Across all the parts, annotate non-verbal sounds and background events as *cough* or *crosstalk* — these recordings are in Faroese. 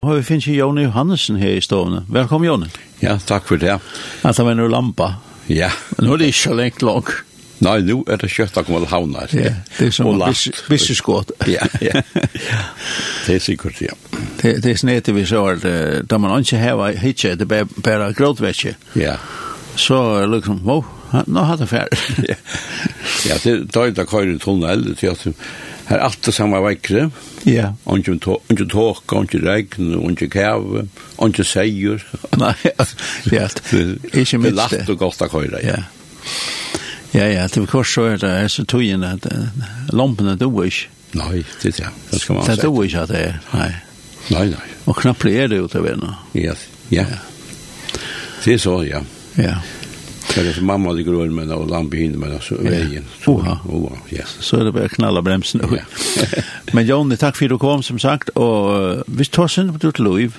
Og vi finner Jone Johansen her i stående. Velkommen, Jone. Ja, takk for det. At det var noe lampa. Ja. Men nå er det ikke lengt lang. Nei, nå er det kjøtt akkurat kommer havner. Ja, det er som en bisseskåt. Ja, *laughs* ja. Det er sikkert, ja. Det, det er snedig vi så, at da man ikke har hitje, det er bare grådvetje. Ja. Så er det liksom, wow, nå har det ferdig. Ja, ja, *laughs* det er da jeg da kører tunnel, det er at Her er alt det samme veikre. Ja. Ongen tåk, ongen regn, ongen kæve, ongen seier. *laughs* Nei, ja, ikke minst det. Det er lagt og godt å køyre, ja. Ja, ja, til kors så er det er så tøyen at lampene dog ikke. Nei, det er det. Det skal man ha sett. Det dog ikke at det er, nei. Nei, nei. Og knapplig er det jo til venner. Ja, ja. Det er så, ja. Ja. Det er som mamma ligger over med og lampe hinner med så veien. Oha. Oha, ja. Så er det bara knalla bremsen. Ja. *laughs* Men Jonny, takk for att du kom som sagt. Og hvis du har synd på ditt liv.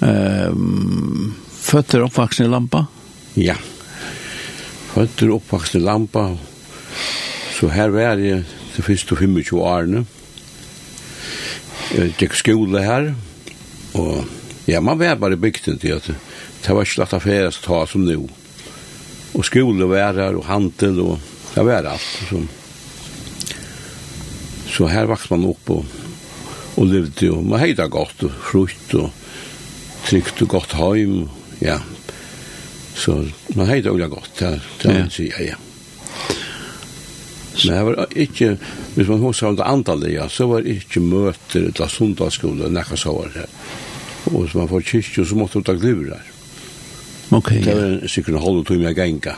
Ehm, føtter uppvuxen i lampa? Ja. Føtter uppvuxen i lampa. Så her var jeg det første 25 årene. Jeg gikk skole her. Og ja, man var bare bygden til at det var ikke lagt affärer att ta som nå. Mm og skole var her, og handel, og det var alt. Så, så her vaks man opp og, og levde, og man heita godt, og frukt, og trygt og godt heim, ja. Så man heita også godt, det, det ja. sier jeg, ja. Men det var ikke, hvis man hos om det antallet, så var det ikke møter til sundagsskole, nekka så var det. Og hvis man får kyrkje, så måtte man ta glivrar. Ok. Det var sikkert en halv time jeg genka.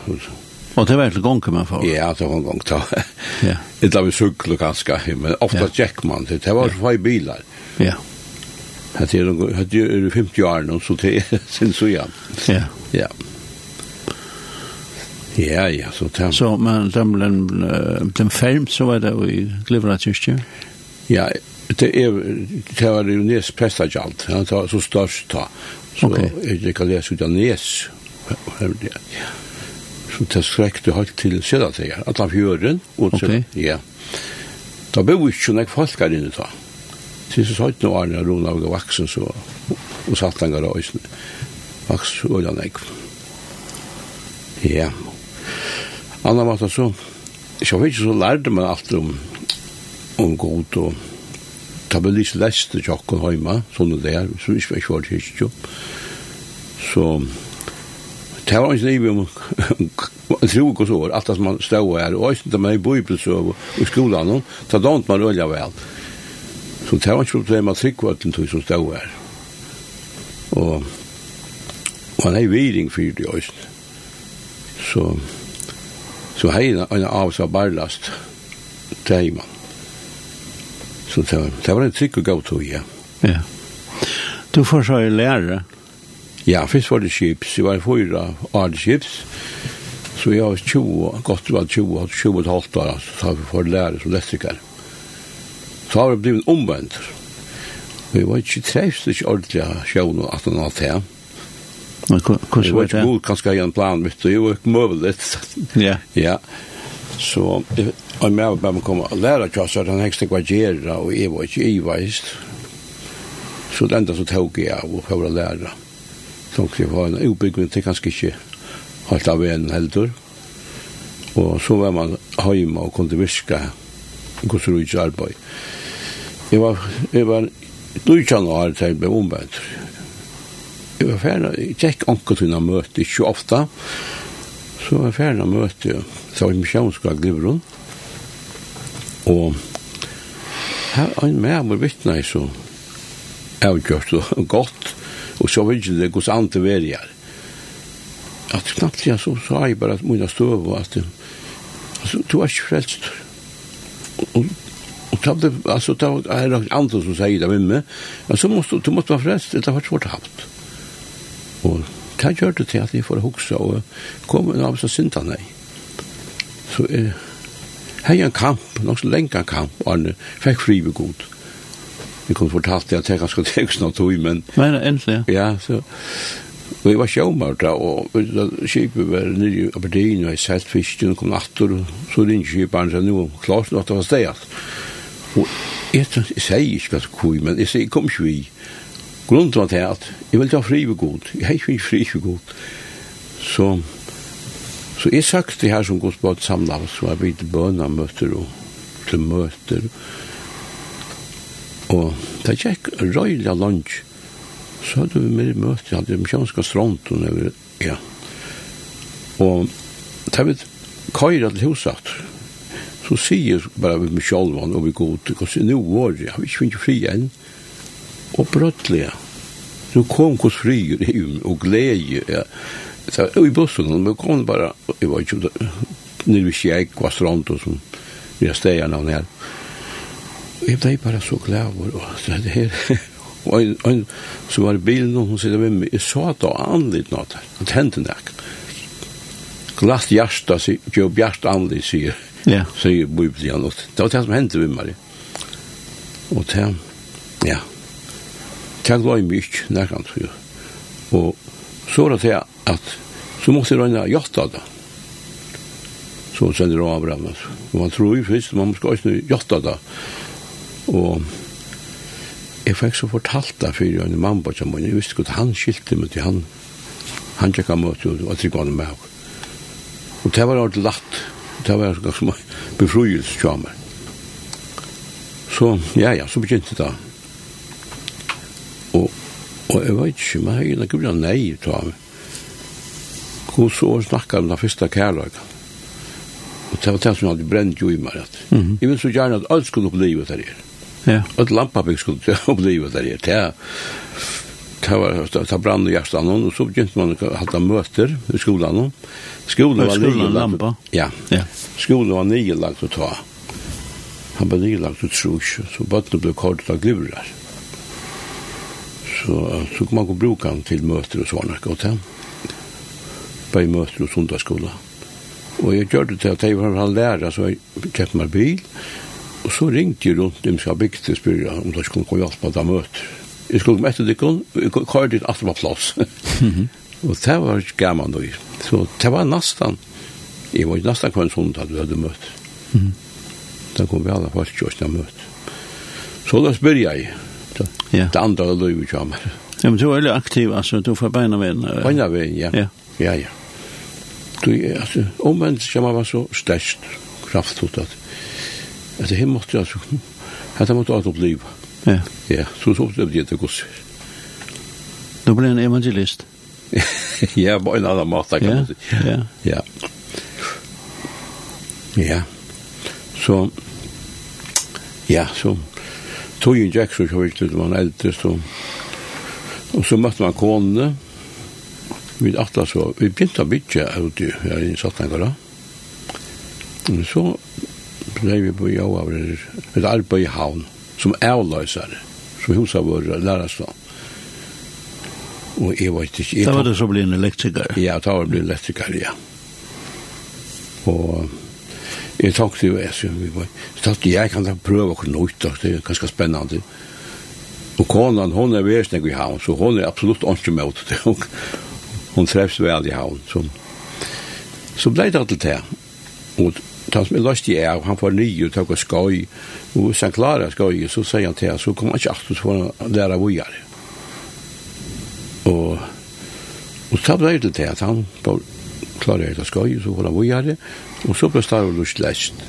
Og det var egentlig gonke man får? Ja, det var en gong da. Ja. Det var vi sykkel ganske, men ofta tjekk man det. Det var fai bilar. Ja. Det er noen, det er 50 år nå, så det er *laughs* sin så igjen. Ja. Ja. Ja, ja, så det Så, men den ferm, så var det i Glivra kyrkje? Ja, det er, det var jo nes prestagjalt, så størst ta. Så okay. jeg kan lese ut av Nes. Så det skrekte høyt til Sedatøyer, at han fjøren. Okay. Ja. Da bor ikke noen folk her inne da. Så jeg noe Arne Rona og vaksen, så og satt han gara øyne. Vaks og øyne jeg. Ja. Anna var det så, jeg vet ikke så lærte man alt om, om god og ta vel ikke leste tjokken hjemme, sånne der, som ikke var *laughs* ikke var. Så det var ikke livet om en tro og så, alt det som man stod her, og ikke man i bøybelsøv og skolen, ta dant man ølja vel. Så det var ikke problem at tryggvøtten tog som stod her. Og, og han er viring for det også. Så, så hei en av seg barlast, til man. Så det var, det var en trygg og gav tog, ja. Ja. Du får så lære? Ja, først var det chips. Det var fyra av chips. Så jeg var 20, godt var 20, 20 og et halvt år, så har vi fått lære som elektriker. Så har vi blivit omvendt. Vi var ikke trevst, ikke ordentlig av sjøen og at han hatt her. Men hvordan var det? Det var ikke god, kanskje jeg en plan mitt, og jeg var ikke møvelig. Ja. Ja. Så jeg, Og en med bare kom og lære kjøs at han hekste hva gjerra, og jeg var ikke iveist. Så det enda så tog jeg av og prøvde å lære. Så jeg var en ubyggen til kanskje ikke alt av en heldur. Og så var man hjemme og kunne viska hos rujts arbeid. Jeg var, jeg var dujtjan og har tegn ble omvendt. Jeg var ferdig, jeg tjekk anker til møte, ikke ofta. Så var jeg ferdig å møte, så var jeg misjonskva glivrund. Og her er en mer med vittne så avgjørt og godt, og så vet ikke det hos andre her. At knappt jeg så sa jeg bare at mine støv og at altså, du er ikke frelst. Og, og tabde, altså, det er noen andre som sier det med meg, men så måtte du måtte være frelst, det var svårt haft. Og det gjør det til at jeg får hukse og kom en av seg synda nei. Så jeg Hei en kamp, nok så lenge en kamp, og han fikk fri ved god. Jeg kunne fortalt det at jeg ganske tenkt noe tog, men... Men endelig, ja. Ja, så... Og jeg var sjåmar da, og skipet var nere i Aberdeen, og jeg sett fisken, og kom natter, og så ringte skiparen seg nå, klart at det var stedet. Og jeg, jeg sier ikke hva koi, men jeg sier, kom ikke vi. Grunnen var til at jeg ville ta fri ved god, jeg har ikke fri ved god. Så Så jeg sagt det her som Guds båd samlet så var vi til bøna møter og til møter. Og det gikk av lunch. Så hadde vi mer møter, jeg hadde vi misjonska stront og never, ja. Og det vi køyre til huset, så sier bare vi med sjolvan og vi går god, og så nå var det, vi ikke finner fri enn, og brøttlige. Så kom hos fri og glede, ja så i bussen men kom bara jag var ju nere vi Kjäk var strand och som vi har stägarna och ner. Jag blev bara så glad och så det här och en, en så var bilen och hon sitter med mig. Så att det andligt något det hände näck glatt hjärsta sig jo bjärt andligt sig ja. Säger biblian och det var det som hände med mig. Och det ja. Det glömmer jag inte näkant och så var det til at så måtte jeg røyne jatta da. Så sender jeg av dem. Og man tror jo først, man skal også jatta da. Og jeg fikk så fortalt det for en mann på som jeg visste ikke at han skilte meg til han. Han tjekket møte og trykket han med. Og det var ordentlig latt. Det var ganske befruelse til meg. Så, ja, ja, så begynte det da. Og jeg vet ikke, men jeg gikk bra nei til ham. Hvor så snakket om den første kærløkken. Og det var det som hadde brent jo i meg. Mm -hmm. Jeg vil så gjerne at alt skulle oppleve det her. Ja. At lampapik skulle *laughs* oppleve det her. Det, det var det brann i hjertet noen, og så begynte man å ha møter i skolan noen. Skolan var nye lampa. Ja. ja. Skolan var nye lagt å ta. Han var nye lagt å tro ikke, så bøttene ble kortet av glivrar. Så, så kan man gå bruka den til møter og sånne, godt ja. Bare møter og sundagsskola. Og jeg gjør det til at jeg var han lærer, så jeg kjøpte meg bil. Og så ringte jeg rundt dem som bygde og spyrte om de skulle gå og på dem møter. Jeg skulle med etter dikken, og hva er ditt alt var plass? *laughs* Og det var gammel nå. Så det var nesten, jeg var nesten hver en sundag vi hadde møtt. Mhm. -hmm. Da kom vi alle folk og møtt. Så da spør jeg, alltså. Ja. Det andre er ju jag men. Ja, men du er veldig aktiv altså, du får beina ved vägen. Beina vägen, ja. Ja, ja. ja. Du alltså om man ska man vara så stärkt kraftfullt at at det hemma måste alltså att man måste oppleve. Ja. Ja, så så opplevde jeg det gos. Du blir en evangelist. *laughs* ja, på en annen måte kan ja. man si. Ja. Ja. Ja. Så ja, så tog en jack så vilt det man en äldre så och så mötte man konne vid åtta så vi började bygga ut i jag i Sattangara och så blev vi på jag av ett arbete i havn som avlösare så husa vår lärarstad och jag vet inte det var det så blir en elektriker ja det var blev elektriker ja och Jeg tok det jo jeg, så vi var. Så takk jeg kan da prøve å nøyte, det er ganske spennende. Og konan, hon er vesen i havn, så hon er absolutt ikke mot det. *laughs* hun treffs vel i havn. Så, så ble det til det. Og han som er løst i er, han var ny og tok og skøy. Og hvis han klarer skøy, så sier han til, så kommer han ikke alltid for å lære vågjere. Og, og så ble det til det, han bare klarer jeg det skøy, så holder vi her, og så ble stavet og slest.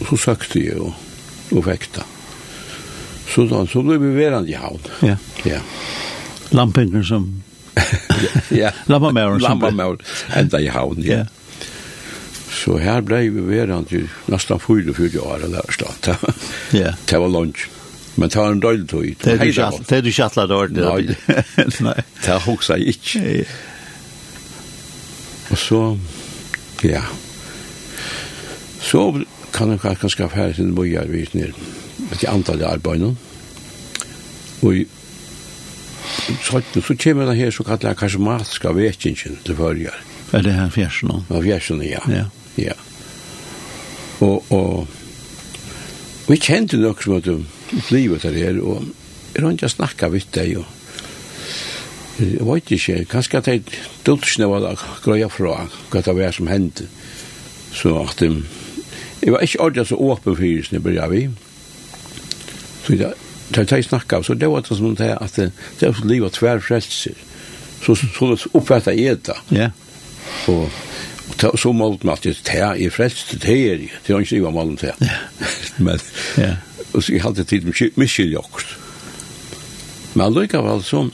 Og så søkte jeg og, og fikk det. Så, da, så ble vi verand i havn. Ja. ja. Lampinger som... *laughs* ja. Lampamauren som... Lampamauren, enda i havn, ja. ja. Så her ble vi verand i nesten 44 år, eller stedet. ja. Det var lunch. Men det var en døgn tog. Det er du ikke atlet ordentlig. Nei, det er hoksa ikke. Og så, ja, så kan jeg kanskje være til en bøyer vi ned med de antallet arbeidene. Og så, så kommer det her så kallet jeg kanskje matska vekingen til førjer. Er det her fjersen nå? Ja, fjersene, ja. Ja. ja. Og, og vi kjente nok som at du livet der her, og jeg har ikke snakket vidt deg, og Jeg vet ikke, kanskje at jeg dultsne var det greia fra hva det var som hendte. Så at jeg var ikke ordentlig så åpen for hysene började vi. Så jeg tar jeg snakka så det var det som det at det var livet tvær frelser. Så så oppfatta jeg det. Ja. Og Og ta, så målte man at det er i frelst, det er jeg. Det var ikke det var målet det. Men, ja. og så jeg hadde tid med miskyljokt. Men allikevel sånn,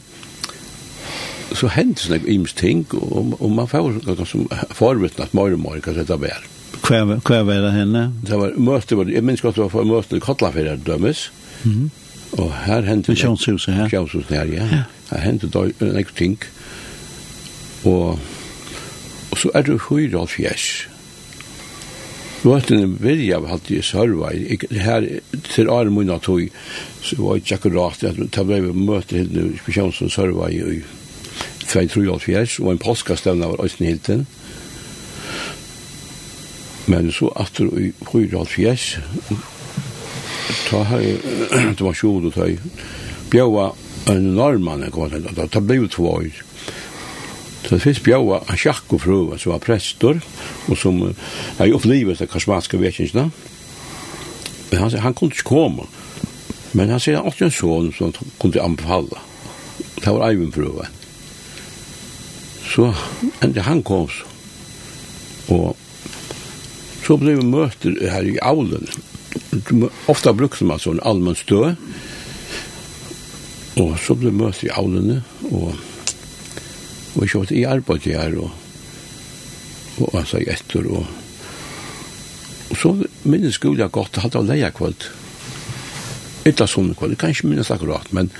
så hendte sånne ims ting og, og man får noe som forvittnet mer och mer kanske det var. Kvar Hva var det henne. Det var møte, var jag minns det var för möte i Kotlafjärd dømes, Mhm. Och här hände det Sjönsusen här. Sjönsusen här ja. Her hendte det en ting. og, og så er det sju då fjärs. Våten vilja av hatt i sørva. Her til Armuna tog, så var det ikke akkurat, at det ble møte henne i Spesjonsson sørva i 2-3-4, og en påskastevne var Øysten hilden. Men så atter i 4-4, ta her, det var sjod og tøy, bjøva en normann, det ble jo två år. Så det finnes bjøva en sjakk og frøva som var prestor, og som er opplivet av karismatiske vekingsene. Men han, sier, han kunne ikke komme, men han sier han åtte en son som kunne anbefalla. Det var Eivind frøva. Mm så endte han kom så. Og så ble vi møter her i aulen. Ofta brukte man sånn allmenn stø. Og så ble vi møter i aulene, og, og jeg kjøpte i arbeid her, og, og altså i etter, og, og så minnes skulle jeg godt, hadde jeg leia kveld. Ytta sånne kveld, kanskje minnes akkurat, men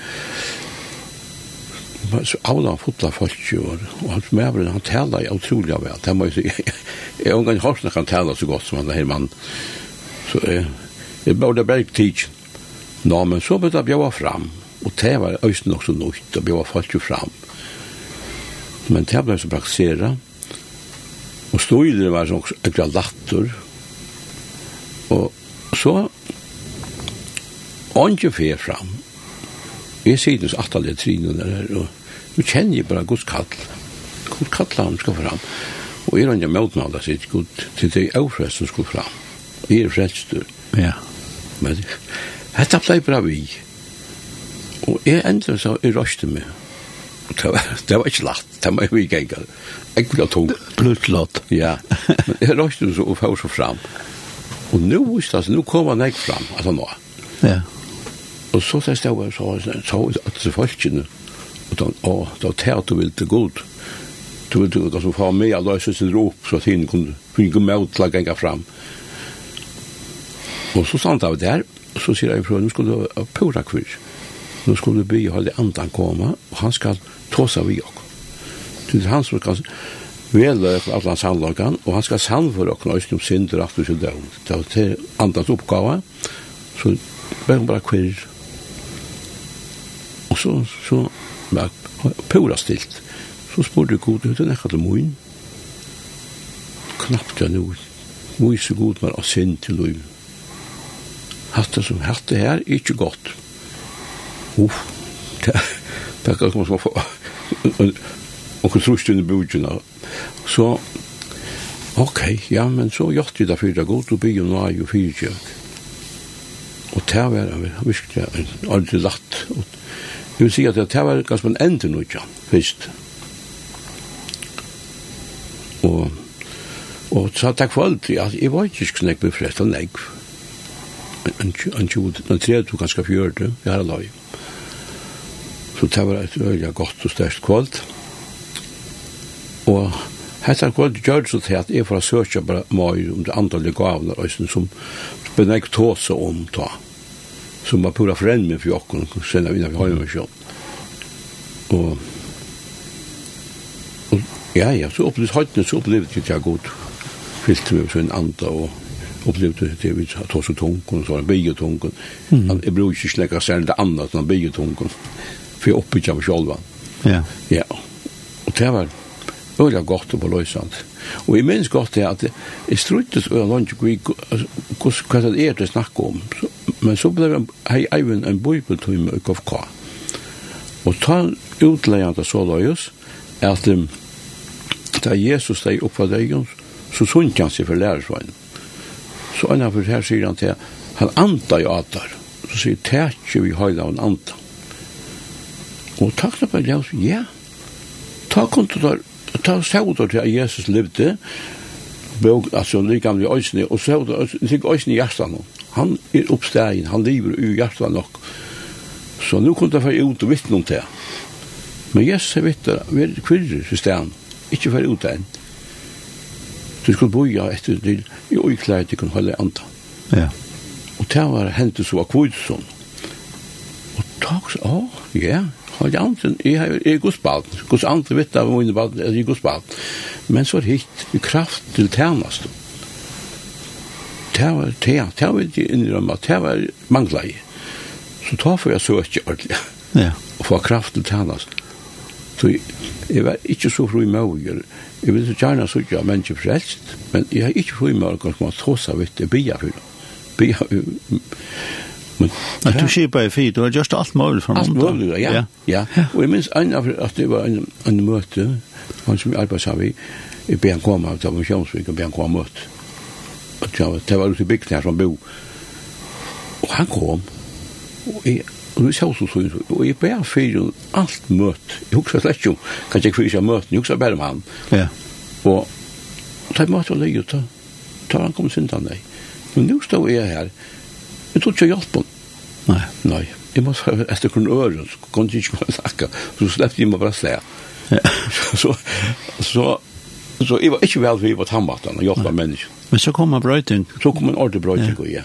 så avla fotla folk og, og han mævren, han tala otroligt väl det måste jag jeg, jeg omgang Horsen kan tala så gott som han här man Så eh det borde berg teach Nå, men så ble jag bjøva fram. och det var öst øysten også nøyt, og bjøva folk ju fram. Men det blev så praktisera och stod ju det var så sånn ekra latter. och så Onge fer fram. Vi sitter så attalje trinene der, og nu kjenner jeg bare Guds kall. Guds kall han skal fram. Og jeg er ikke møtnada sitt Gud til det avfrest som skal fram. Jeg er frelstur. Ja. Men dette ble bra vi. Og jeg endra så, jeg røste meg. Og det var, det var ikke lagt. det var ikke enga. Enkla tung. Plutlott. Ja. Men jeg røste meg så og fyrir så fram. Og nu visst, altså, nu kom han ikke fram, altså nå. Ja. Og så sier jeg, så var det så, så, så, så, så, så, så, så, så, og da tæt du vil til god. Du vil til god, få med alle løse sin rop, så at henne kunne finne med til å genge fram. Og så stand av der, så sier jeg fra, nå skal du ha pura kvir. Nå skal du be og holde andan komme, og han skal ta seg vi ok. Det er han som skal vele for alle hans sannlagan, og han skal sann for ok, og om synder, at du skal døm. Det er andans oppgave, så bare bare kvir. Og så, så stilt pura stilt. Så spurte jeg god, det er nekka til moin. Knapt jeg nu. Moi så god var av sin til loiv. Hatta som hatta her, ikke godt. Uff, det er ikke som få og trusjen i bujina. Så, ok, ja, men så gjort vi det fyrir god, og bygge noe jo fyrir Og det var virkelig aldri latt. Og Jeg vil si at det var ganske en ende nå ja, først. Og, og så takk for alt, ja, jeg var ikke sånn jeg ble frest av negv. En 20, en 30, ganske 40, jeg har lag. Så det var et øyelig godt og størst kvalt. Og Hetta kvalt gjør det så til at jeg får søke bare meg om det andre gavner som benekt tåse om ta som var pura främmen för Jakob och sen när vi har ju så. Och ja ja, så upplevde heute så upplevde jag gut. Fyllt mig så en anda och upplevde det vi tar så tung och så en biotunk. Mm. Jag brukar inte släcka sen det andra utan biotunk. För uppe jag var själva. Ja. Ja. Och det var øyla godt og beløysant. Og jeg minns godt det at jeg struttet øyla lønnsik vi hva det er det snakk om. Så Men så ble jeg Eivind en bibeltøy i KFK. Og ta utleggen til så løyes, at um, da Jesus steg opp av deg, så sunt han seg for lærersveien. Så en av her sier han til, han anta i atar. Så sier, tætje vi høyda av en anta. Og takk på det, ja. Ta kontot der, ta sauder til at Jesus levde, bøg, altså, likam i øysene, og sauder, likam i øysene i hjertan. Han er oppstegen, han lever i hjertet nok. Så nu kunne jeg få ut og vittne om det. Men Jesus er vittne, vi er kvirrer i stedet. Ikke få ut det enn. Du skulle boja etter det, i øyklare til kunne holde anta. Ja. Og det var hentet så kvidsson. Og takk, å, ja, har jeg andre, jeg er jeg godsbalt. Gods andre vet av mine balt, jeg godsbalt. Men så er hitt kraft til tjeneste det var det, det var ikke innrømme, det var manglet jeg. Så da får jeg så ikke ordentlig, ja. og få kraft til tjenest. Så jeg var ikke så fru i møger, jeg ville så gjerne søke av mennesker frelst, men jeg er ikke fru i møger, kanskje man tås av jeg bia for det. Bia, men... At du sier bare fint, du har gjort alt mulig for noen. Alt mulig, ja, ja. ja. Og jeg minns en av at det var en, en møte, han som jeg arbeidet sammen i, jeg ber han komme av, det var en kjønnsvik, jeg ber han komme av møte at jeg, det var ute i bygden her som bo. Og han kom, og jeg, og vi sjås og sånn, og jeg bare fyrir alt møt. Jeg husker slett ikke om, kanskje jeg fyrir seg møten, jeg husker bare om han. Ja. Og da møt og løy, ta, da han kom sin syndan deg. Men nå stod jeg her, jeg tog ikke hjelp på Nei. Nei. Jeg må säga, etter kun øren, så kunne jeg ikke bare snakke, så sleppte jeg meg bare slæ. Ja. *laughs* så, så, Så jeg var ikke vel for jeg var tannbatten og hjelpa mennesker. Men så kom en brøyting? Så kom en ordentlig brøyting, ja. ja.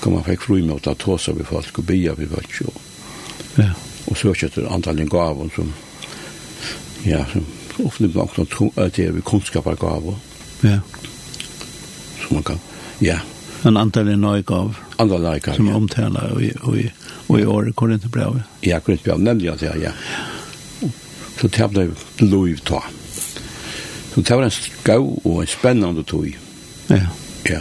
Kom man fikk fru med å ta tåsa vi folk og bia vi folk og, ja. og søkje etter antallet gaven som ja, som ofte blir nok det er vi kunnskapar gaven. Ja. Som man kan, ja. En Men antallet nøy gav? Antallet nøy gav, Som ja. omtala og, i, og, i, og i året Korinther? Ja, Korinther brev, jeg, at ja. Så det ble lov ta. Så det var en skau og en spennende tog. Ja. Ja.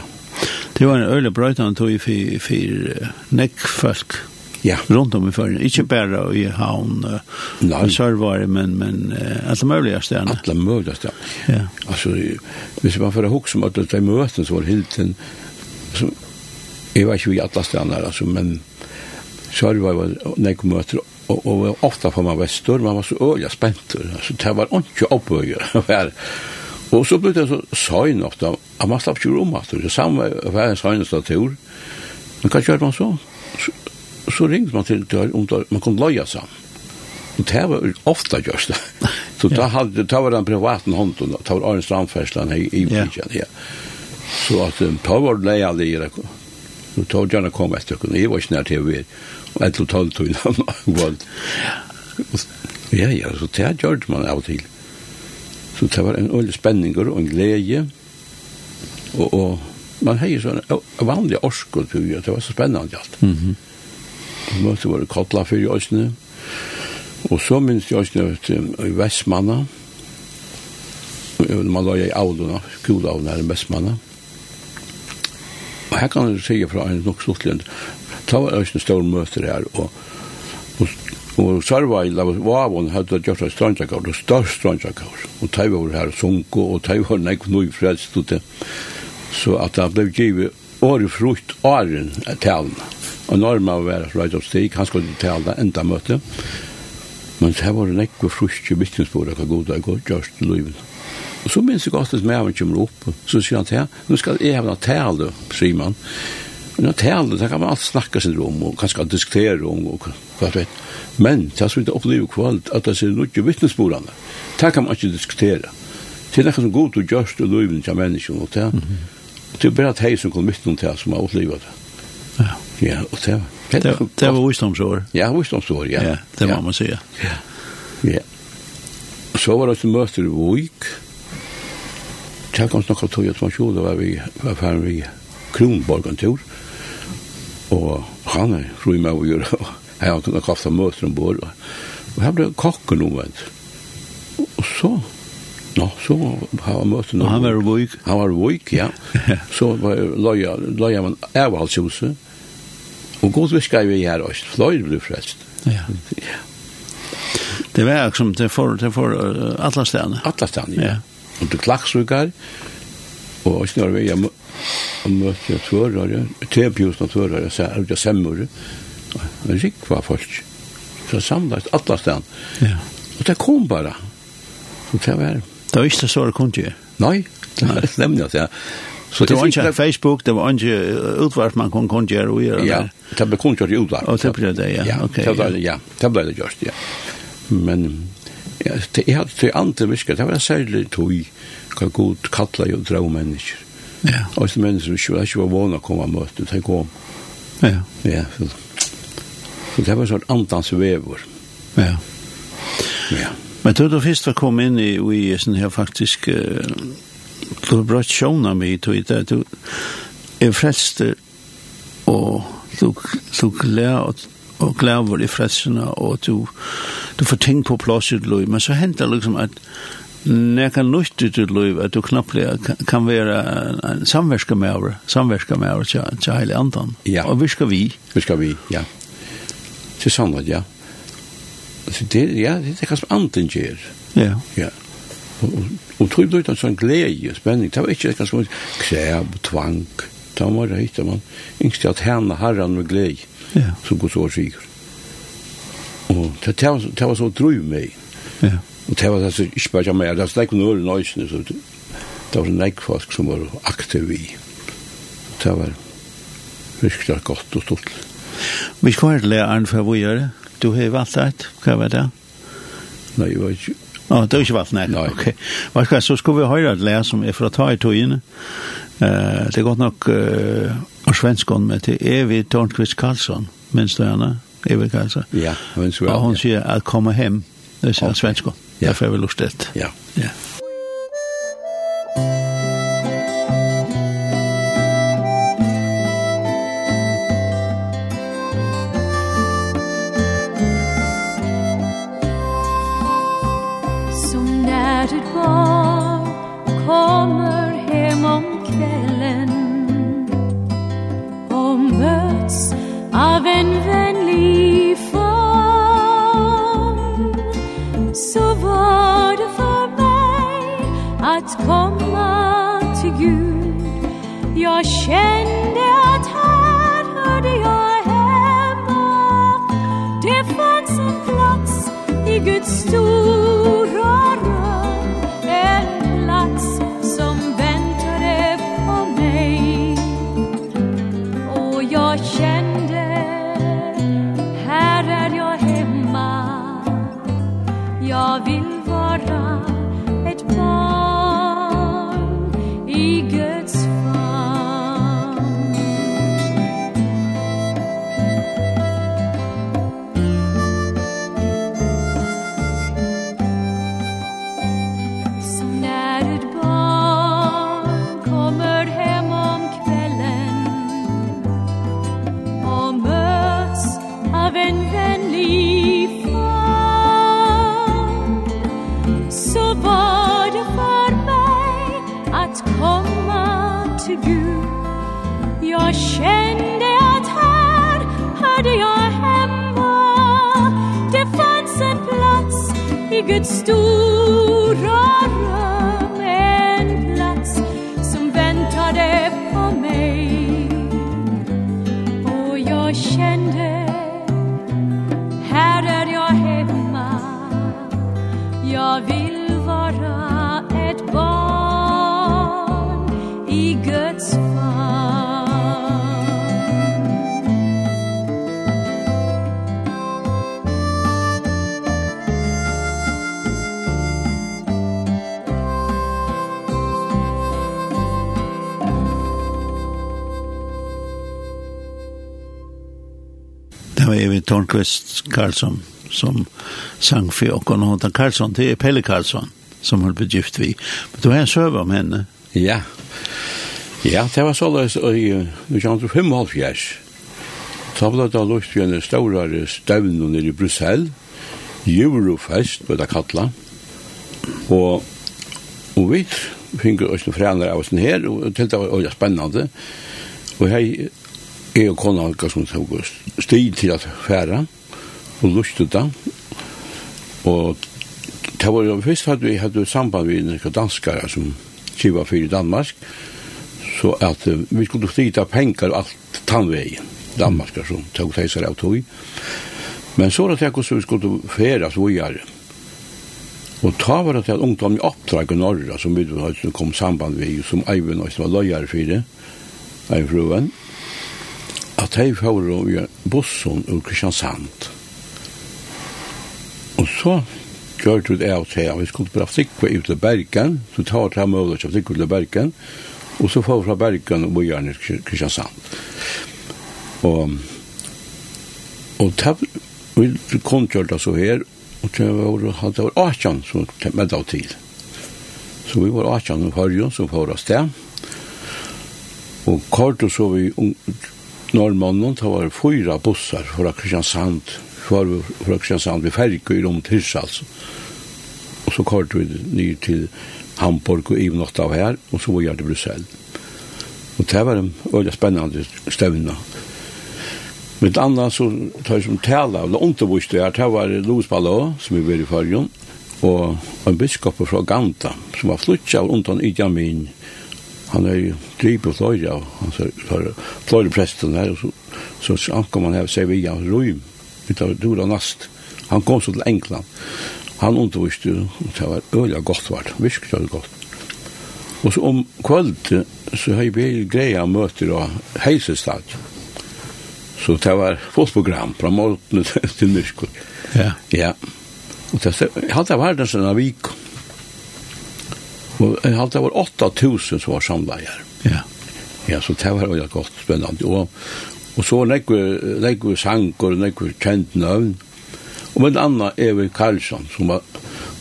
Det var en øyelig brøytende tog for, for nekkfolk. Ja. Rundt om i førgen. Ikke bare i havn, uh, sørvare, men, men uh, alle mulige stedene. Alle mulige stedene. Ja. Altså, hvis man får hukk som at de møten så var helt en... Jeg var ikke i alle stedene, altså, men sørvare var nekk møter och och ofta får man vara stor man var så öliga spänt alltså det var inte uppbygger väl och så blev det så sån ofta att man slapp ju om alltså det samma var en sån tur. men kanske hade man så så ringde man till om man kunde loja sig Og det var ofta gjørst. det. Så då hadde, da var den privaten hånden, da var Arne Strandfersland i Ivrigen. Ja. Så at, da var det var lejande i det. Nu tog jag gärna kom efter, jag var inte när till vi ett och tolv tog innan. *laughs* Ja, ja, så det här man av och till. Så det var en ölig spänning och en glädje. Och, och man har ju sån vanlig orskor på det. Det var så spännande allt. Mm -hmm. Man måste vara kottla för jordsen. Och så minns jag att i Västmanna man la i aulorna, skolavna i Västmanna. Og her kan jeg sige fra en nok sluttlig Det var også en stor møter her, og, og, og Sarvail, det var Vavon, hadde gjort en strandjakar, det største strandjakar, og de var her sunko, og de var nek nøy frelst, og det. Så at det ble givet året frukt åren talene. Og norma man var right up stig, han skulle tale enda møte, men det var en nek frukt i vittnesbordet, hva god det går, gjørst i livet. Og så minns jeg godt at maven kommer opp, så sier han til, han, nå skal jeg ha tale, sier man, Men att tala, det kan man alltid snacka sig om och kanske diskutera om och vad vet. Men det har så inte upplevt kvalt att det ser något ju. Det kan man inte diskutera. Det är något som god och görst och livet till människan och det. Det är bara att hej som kom mitt om det som har upplevt det. Ja, Ja, och det var. Det det var visdomsår. Ja, visdomsår, ja. Ja, det må man säga. Ja. Ja. Så var det ett möte i Vojk. Det kom snakka tog att man tjorde var vi, var vi, Kronborg en tur. Og han er fru med å gjøre, og *laughs* jeg har kunnet kaffe møter om bord, Og her ble kakken omvendt. Og så, nå, så har han møter Og Han var vøyk. Han var vøyk, ja. *laughs* så var jeg løya, løya man avhalshuset. Og god viska vi her også. Fløyre ble frelst. Ja. ja. Det var akkurat som det får, det får uh, alle stedene. Alle stedene, ja. ja. Og du klagsrugger, ja Og snarere vi hjemme og møtte jeg tvørere, trebjusen av tvørere, og semmere. Det gikk var folk. Så samlet alle stedene. Ja. Og det kom bare. Og det var... Det var ikke så det kom til? Nei, det var stemmer ikke. Så det var ikke Facebook, det var ikke utvart man kunne kunne gjøre og gjøre. Ja, det ble kunne gjøre utvart. Og det ble det, ja. Ja, det, ble, det, ja. det ble det gjort, ja. Men ja, det, jeg hadde til andre virker, det var særlig tog hva god kallar jo drau mennesker. Ja. Og så mennesker som ikke var vana å komme og møte, det kom. Ja. Ja, så, så det var sånn andans vever. Ja. Ja. Men då du først var kom inn i, i sånn her faktisk, uh, du har brått sjåna mig, det, du er frelster, og du, du gleder og glæver i fredsene, og du, du får ting på plasset, men så henter liksom at när nekka nusti til liv att du knappt kan vara en samverska med över samverska med over till hela andan. Ja. Og virka vi. Virka vi, ja. Til sannhet, ja. Så det, ja, det er kanskje anden gjer. Ja. Ja. Og tror du ikke en sånn glede spenning, det var ikke kanskje krev, tvang, det var reit, man yngste at henne herren med glede, ja. som går så sikker. Og det var så drøy meg. Ja. Og det var det som ikke bare jammer, det var slik noe nøysene, så det var nek folk som var aktiv i. Det var virkelig godt og stort. Vi skal være læreren for hva gjør det? Du har valgt det, hva var det? Nei, jeg var ikke... Å, det har ikke valgt, nei. Nei. Ok. Hva skal, så skal vi høre et lærer som er fra ta i togene. Uh, det er godt nok uh, av svenskene med til Evi Tornqvist Karlsson, minns du henne? Evi Karlsson. Ja, minst du henne. Og hun sier at komme hjem, det sier okay. svenskene. Ja, for jeg vil lust det. Ja. Ja. jag kände att här hörde jag hemma Det fanns en plats i Guds stora rum En plats som väntade på mig Och jag kände Här är jag hemma Jag vill vara ett barn i Guds Guds stora röst Tornqvist Karlsson som sang för och hon heter Karlsson, det är Pelle Karlsson som hon blev gift vi. Men du har en söva om henne. Ja, ja det var så lös i 1955. Så var det lust vid en större stövn nere i Brussel. Eurofest var det kallat. Och, och vi fick oss några förändringar av oss här och det var spennande. Och hej jeg og kona hva som tog stig til at færa og lustet da og det var jo først hadde vi hadde samband med noen danskare som kiva fyrir Danmark så at uh, vi skulle flytta pengar og alt tannvegin Danmark mm. som tog teisar av tog men så var det akkur som vi skulle færa så vi er og ta var det at ungdom i oppdrag i Norra som vi kom samband vi, som Eivind og var løyere for det, Eivind Fruen, at jeg får jo bussen ur Kristiansand. Og så gjør det av til at vi skulle bare flikve ut til Bergen, så tar det med å flikve ut til Bergen, og så får vi fra Bergen og gjør det i Kristiansand. Og, og ta, vi kom til det så her, og det var, det var 18 som med av til. Så vi var 18 og Farjon som får oss det. Og kort og så vi norrmannen, det var fyra bussar fra Kristiansand, fra, fra Kristiansand, vi färgade om tills alltså. Och så kort vi ny till Hamburg och Ivnott av här, och så var jeg till Brussel. Och det var en veldig spännande stävna. Men annars så tar jeg som tala, eller inte visste jag, det var Louis Ballå, som vi var i fargen, og en biskop fra Ganta, som var flyttet av undan i Jamin, han er jo dryp og fløyre av fløyre presten her, så, så ankom han her og sier vi av Røym, vi tar Dora Nast. Han kom så til England. Han underviste, og det var øyla godt vart, virkelig øyla godt. Og så om kvöld, så har jeg bil greia møter av heisestad. Så det var fullt program fra morgen *laughs* til myrkot. Ja. Ja. Og det hadde vært en sånn av vikon. Og jeg halte det var 8000 som var samleier. Ja. Ja, så det var jo godt spennende. Og, og så legger, vi sanger, legger kjent navn. Og med en annen Karlsson, som var,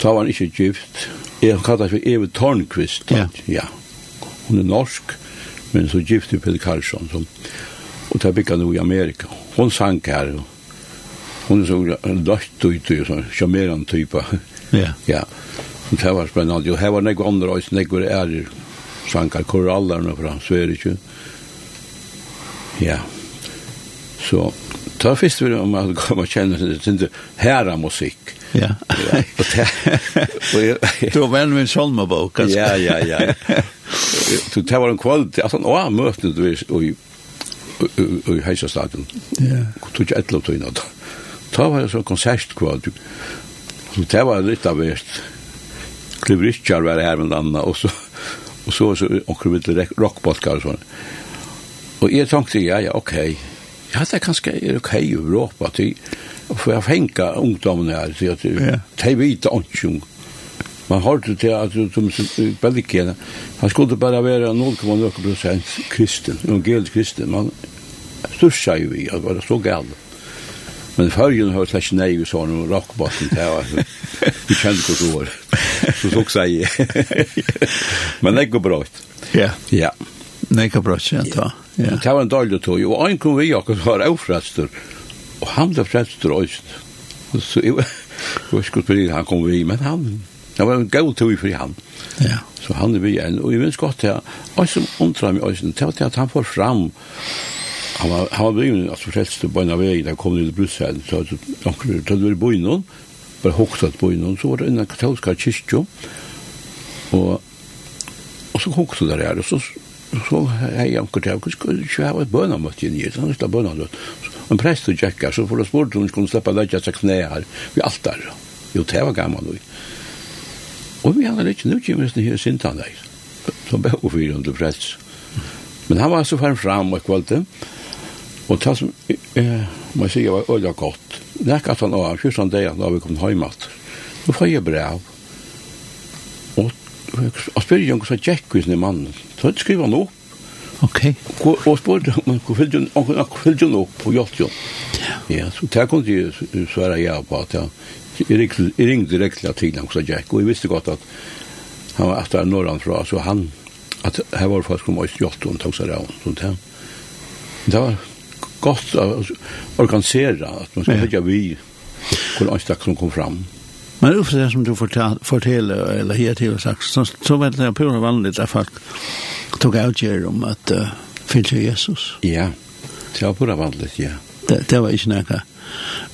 da var han ikke gift. Jeg kallte det for Eve Tornqvist. Ja. ja. Hun er norsk, men så gift i Pelle Karlsson. Som, og det bygget nå i Amerika. Hun sang her. Hun er så løtt ut og sånn, sjarmerende type. Ja. Ja. Det var spennende. Jo, her var nekko andre øyne, nekko ærer, sankar korallerne fra Sverige. Ja. Så, ta først vi om at kom og kjenne det, det herre musikk. Ja. ja. Og det, *laughs* Du var venn med en salmebok, altså. Ja, ja, ja. Så det var en kvalitet, altså, å, møtene du er, og i heisastadion. Ja. Tog ikke etter å ta inn av det. Ta var en sånn konsertkvalitet. Så det var litt av hvert. Ja Cliff Richard var här med andra och så och så så och lite rockbolkar och så. Och jag tänkte ja ja okej. Okay. Ja det er kanskje er ok i Europa till för jag fänka ungdomarna här så att de vet inte Man har det til at de som belgikerna han skulle bare være 0,0 kristen, evangelisk kristen. Man stursar vi, at det var så galt. Men förrjun har släck nej vi sa nu rockbossen där alltså. Vi kände det var Så så säger. *laughs* Men det går bra. Ja. Ja. Nej, går bra så Ja. Det var en dålig tog och en kom vi och var har ofrastor. Och han blev frästor och så jag jag skulle precis han kom vi men han det var en god tog för han. Ja. Så han är vi en och jag minns gott här. Och som undrar mig också, det var att han får fram Han var han var ju alltså frälst på en av väg där kom det till Bryssel så att de kunde ta det bo innan bara hoxat på innan så var det en katolska kyrka och och så hoxade där där och så så hej jag kunde jag kunde ha ett böna mot in Jesus han stod böna då en präst och jacka så får det svårt hon skulle släppa lägga sig knä här vid altar jo det var gammal då och vi hade lite nu kommer det här sintan där så bättre för under präst men han var så fram fram och kvalte. Og det som, eh, må jeg si, var øyla godt. Nek at han var, kyrsan deg da vi kom til Nå får jeg brev. Og, og spyrir jo hva tjekk hos mannen. Så skriver han opp. Ok. Og, og spyrir han, hva fyllt hun, hva fyllt hun opp på hjelp jo. Ja, så det kunne jeg svære ja på at jeg, jeg ringde direkte til han hva Jack, og jeg visste godt at han var etter norran fra, så han, at her var faktisk om oss hjelp hun tog seg av. Så det, det var, godt å organisere at man skal ikke vi hvor anstak som kom fram. Men uppe det som du forteller, eller her til sagt, så, så var det pura vanligt at folk tog avgjør om at uh, fyllte Jesus. Ja, det var pura vanligt, ja. Det, det var ikke näka.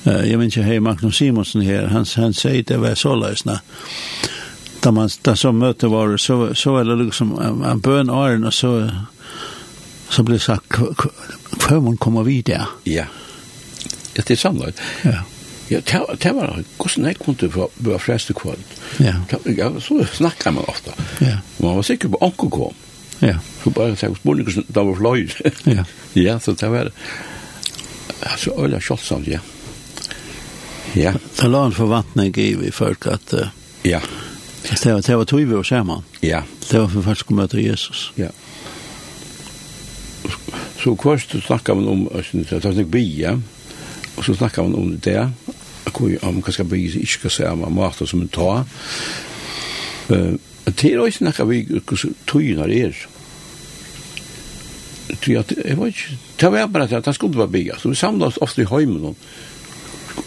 Uh, jeg minns ju hei Magnus Simonsen her, han, han sier det var så løsna. Da man da så møte var, så, så var det liksom en bøn åren, og så, så det sagt, før man kommer videre. Ja. Ja, det er samlet. Ja. Ja, det var det. hvordan jeg kunne få være frest kvart? Ja. Ja, så snakker man ofte. Ja. Man var sikker på onker kom. Ja. Så bare jeg spørsmål, da var fløy. *laughs* Ja. Ja, så det var altså øyla kjolsamt, ja. Ja. Det la en forvantning i vi folk at uh, ja. Det var, det var tog vi og sammen. Ja. Det var for først å møte Jesus. Ja så kvart så snackar man om att ta sig bia og så snackar man om det akkurat om kanske bia så skal ska man matar som en ta eh till och snackar vi tynar er. Ty att jag vet det var bara at det skulle vara bia så vi samla oss ofte i heimen og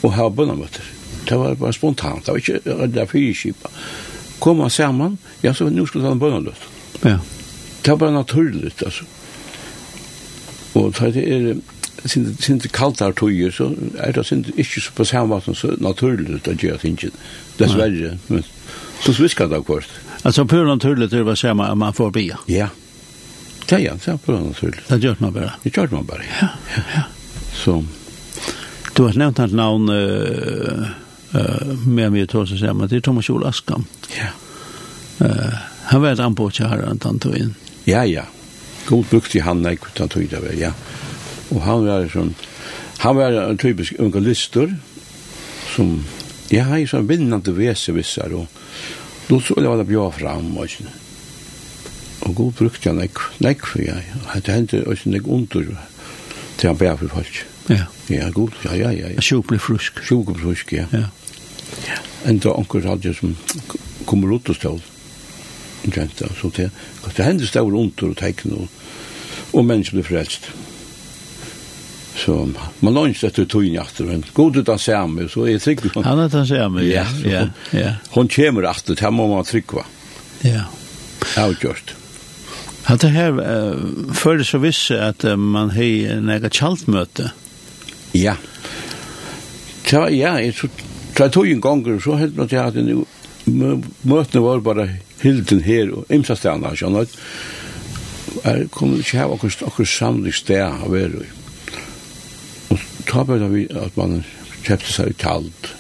och har bönamöter det var bara spontant det var inte det fyrkipa komma samman ja så nu skulle han bönamöter ja. Det var bare naturligt altså. Og så det er sindi kaldar tøyer, så er det sindi ikke på samme måte så naturligt å gjøre tingene. Dessverre, men så svisker det akkurat. Altså pur naturligt det var samme at man får bia? Ja. Ja, ja, det er på naturligt. Det gjør man bare? Det gjør man bare, ja. ja, ja. Så. Du har nevnt hans navn uh, uh, med mye tås og samme, det er Thomas Jol Askam. Ja. Uh, han var et anbåt kjæren, han tog inn. Ja, ja, god brukte han ikke utan tog det ja. Og han var sånn, han var en typisk unga lister, som, ja, han er sånn vinnande vese vissar, og då så var det bra fram, og sånn. Og god brukte han ikke, nek for jeg, det hendte også nek under, til han bæra for folk. Ja. Ja, god, ja, ja, ja. ja. Sjuk ble frusk. Sjuk ble frusk, ja. Ja. ja. Enda onker hadde som kommer ut og stål, jenta, så det, det hendte stål under og teikne, og og mennesker blir frelst. Så man lønns etter tøyen etter, men god ut han samme, så er jeg trygg. Han er han samme, ja. ja, ja. Hun kommer etter, det må man trygg, va? Ja. Avgjørst. At det her, uh, før det så visse at uh, man har en egen kjaltmøte. Ja. Ja, ja, jeg så tar tøyen ganger, så helt nok jeg at møtene var bare hilden her, og imsa stedene, skjønner du? er kunne ikke ha akkur, akkur samlig sted å være i. Og ta bare vi at man kjøpte seg i kald,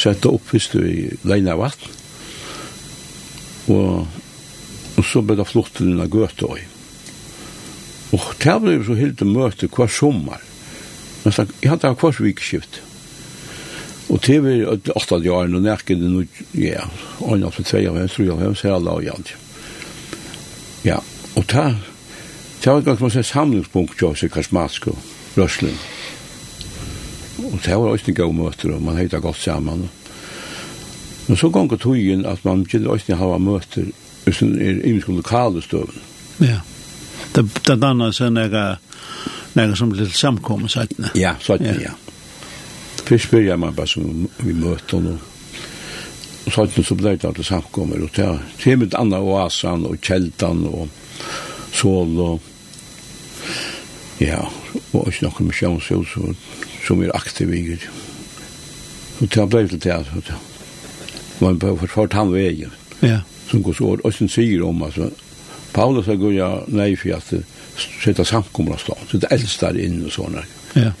sette opp hvis du i leina vatten, og, og så ble det flott til denne gøte også. Og det ble så helt møte hver sommer. Men så, jeg hadde hver vikskift. Og til vi åtta år, og nærkede nå, ja, og ånda for tve av hans, tror jeg, av hens, alle og jant. Ja, og ta, Det var ganske masse samlingspunkt til oss i og røslen. Og det var også en god møter, og man heita godt sammen. Men så gong og togjen at man kjenner også en hava møter utan er imenske lokale støven. Ja. Det, det dannar seg nega, nega som litt samkomme sættene. Ja, sættene, ja. ja. Først spyrir man bare som vi møter noe og sånt så ble det alltid samkommer og det er mitt anna oasan og kjeltan og sol og Ja, og også noen misjonshus som er aktiv i Gud. Og det ble til det, at man bør fortalt han veien. Ja. Som går så, og sen sier om, altså, Paulus har gått ja, nei for at sitte samkommer av så det eldste der inne og sånne. Ja.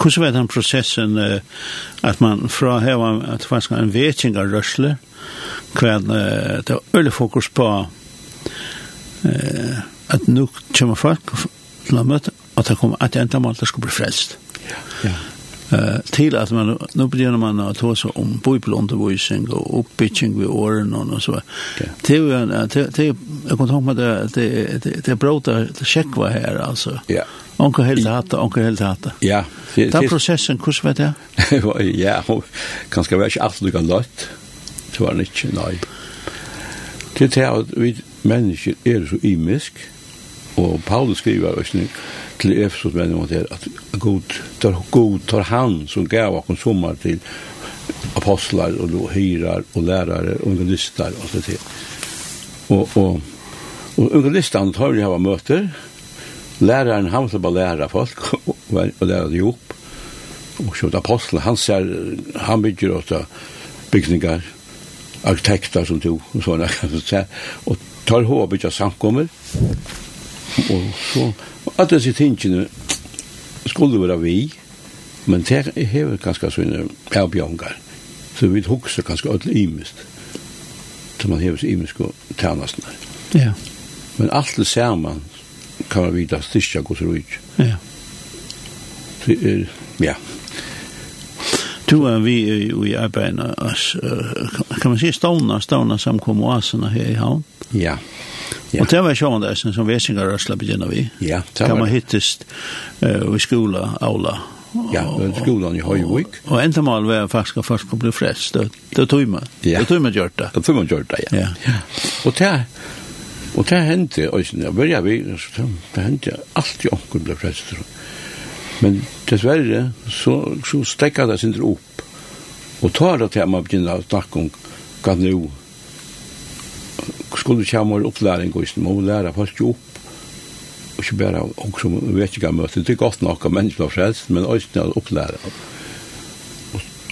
Hvordan var den processen at man fra heva, at det var en vetning av røsler, hva det var øyne fokus på at nå kommer folk til å møte at det kom at enda mål, det skulle bli frelst. Ja. Uh, til at man, nå begynner man å ta seg om bibelundervisning og oppbygging ved årene og så. Okay. Til, til, til, jeg kan tenke meg det, det, det, det er bra til sjekva her, altså. Ja. Onkel helt hatt, onkel helt hatt. Ja. Den prosessen, hvordan vet jeg? ja, kanskje var ikke alt du kan løtt. Det var ikke, nei. Det er at vi mennesker er så imisk, Og Paulus skriver også til Efesos menn om det at god tar, god tar han som gav oss sommar til apostlar og hyrar og lærare og evangelister og så til. Og, og, og evangelistene tar vi hava møter. Læraren han måste bara læra folk *laughs* og, og læra det ihop. Og så apostlar, han ser, han bygger åtta bygningar, arkitekter som tog og sånne. *laughs* Og tar hva bygger samkommer Og så, alle disse tingene skulle være vi, men det hever ganske sånne avbjørngar. Så vi hukser ganske alle imest, så man hever seg imest og tjernast Ja. Men alt det ser man kan man vite styrkja gos rujt. Ja. Så, ja. Du er vi i arbeidene, kan man si stavna, stavna samkommer oasene her i havn? Ja. Ja Ja. Og det var sjående det, som Vesingar Røsla begynner vi. Ja, det var. Kan man hittest uh, i skola, aula. Ja, skolan i Høyvik. Og enda mal var faktisk at folk ble frest. Det, det tog man. Ja. Det tog man gjort det. Det tog man gjort det, ja. ja. ja. Og det Og det hendte, og jeg börja vi, det hendte alt i onkur ble prester. Men dessverre, så, så stekka det sin opp. Og tar det til at man begynner å snakke om hva nå skulle komme kommer opplæring og må lære folk jo opp og ikke bare og som vet ikke møte det er godt nok av mennesker og frelst men også å opplære og,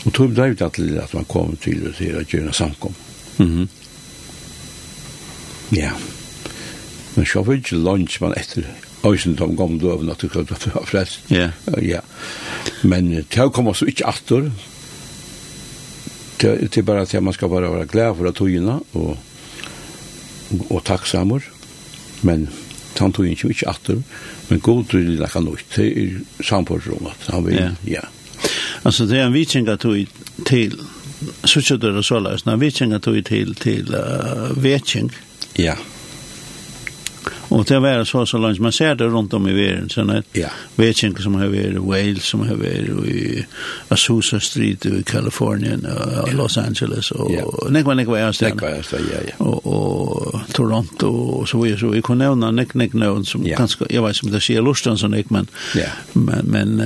og tog det ut til at man kom til å sier at gjerne samkom. Mm -hmm. ja. Men så var ikke lunch man etter Øysen som kom til øvn at du var frelst. Ja. Ja. Men til å komme så ikke atter til, til bare at man skal bare være glad for at togene og og takksamur, men han tog ikke ikke atter, men god vil det ikke noe til samfunnsrommet. Han vil, ja. ja. Altså, det er en vitsinga tog til, så kjøttet det så løs, en vitsinga tog til, til uh, vetsing. Ja. Yeah. Och det var så så langt, man ser det runt om i världen sånn at ja. Vetchen som har varit i Wales som har varit i Azusa Street i Kalifornien och Los Angeles och ja. nekva nekva är det. Nekva är det ja ja. Och, og Toronto og så videre, så i kunne nevne, nek nek nevn, som ja. ganska jag vet inte om det sier lusten, så nek men ja. men men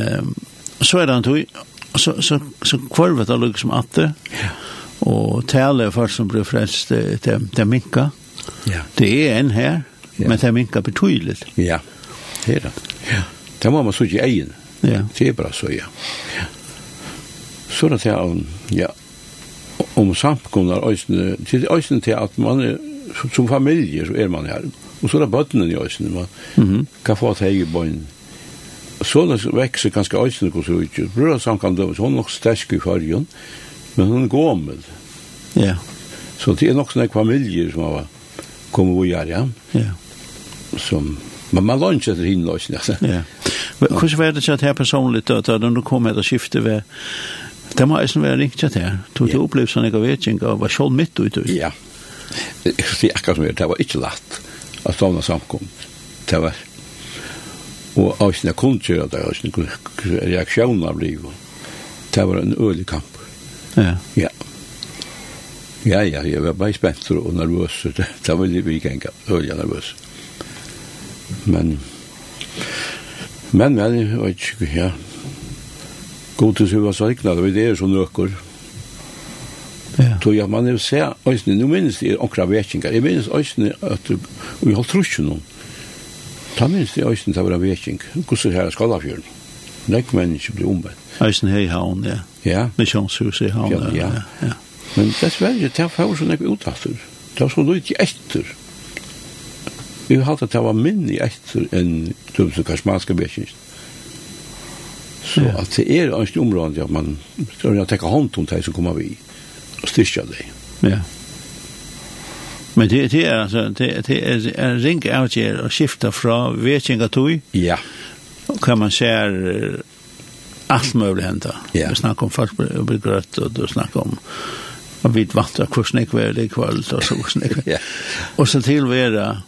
så er det antog så så så kvarvet det liksom att det. Ja. Och tale folk som blir frelst, det det minka. Ja. Det är en här ja. men det minka betydelig. Ja, det er det. Ja. Det må man så i egen. Ja. Det er bra så, ja. ja. Så er det til om, ja, om samkomnar ösnen, til ösnen til at man er, som familie så er man her, og så er det bøttene i ösnen, man mm -hmm. kan få ett hegebojn. Så det växer ganske ösnen och så ut. Bröda samkomnar, hon är nok stersk i fargen, men hun är gåmel. Ja. Så det er nok sånne familier som har kommet og gjør, ja. Ja som men man långt efter hin då altså. Ja. Men hur var det att här personligt då da, när du kom her og skifte var det må ju vara riktigt här. Tog du ja. upplevelse sånn, jeg vet inte vad själv mitt ut ut. Ja. Jag ser akkurat som jeg, det var ikke lagt at såna samkom. Det var og av sina kunder at det var sina reaksjoner av livet. Det var en øyelig kamp. Ja. Ja. Ja, ja, jeg var bare spent og nervøs. *laughs* Det var litt mye ganger, øyelig nervøs men men men jeg vet ikke ja god til seg var søknad og det er sånn røkker ja Så ja, man er se øysene, nå minnes det okra vekingar jeg minnes øysene at vi holdt trusjen noen ta minnes det øysene til å være veking hvordan her skalafjøren Nek mennesker blir omvendt. Eisen hei havn, ja. Ja. Misjonshuset i havn, ja. Ja, ja. Men dessverre, det er fyrir som nek uttattur. Det er så lite etter. Jeg har hatt at det var minn i etter enn tøm som karsmanske bækjens. Så ja. at det er en område at man skal ja tekka hånd om det som kommer vi og styrkja det. Ja. Men det, det er altså, det, det er en ring avgjør å skifte fra vetjenga tog. Ja. Kan man se alt mulig hända. Ja. Vi snakker om folk blir grøtt og du snakker om og vi vid vatten, hvordan jeg var det kveld og så hvordan snäck. Ja. Og så *laughs* til vara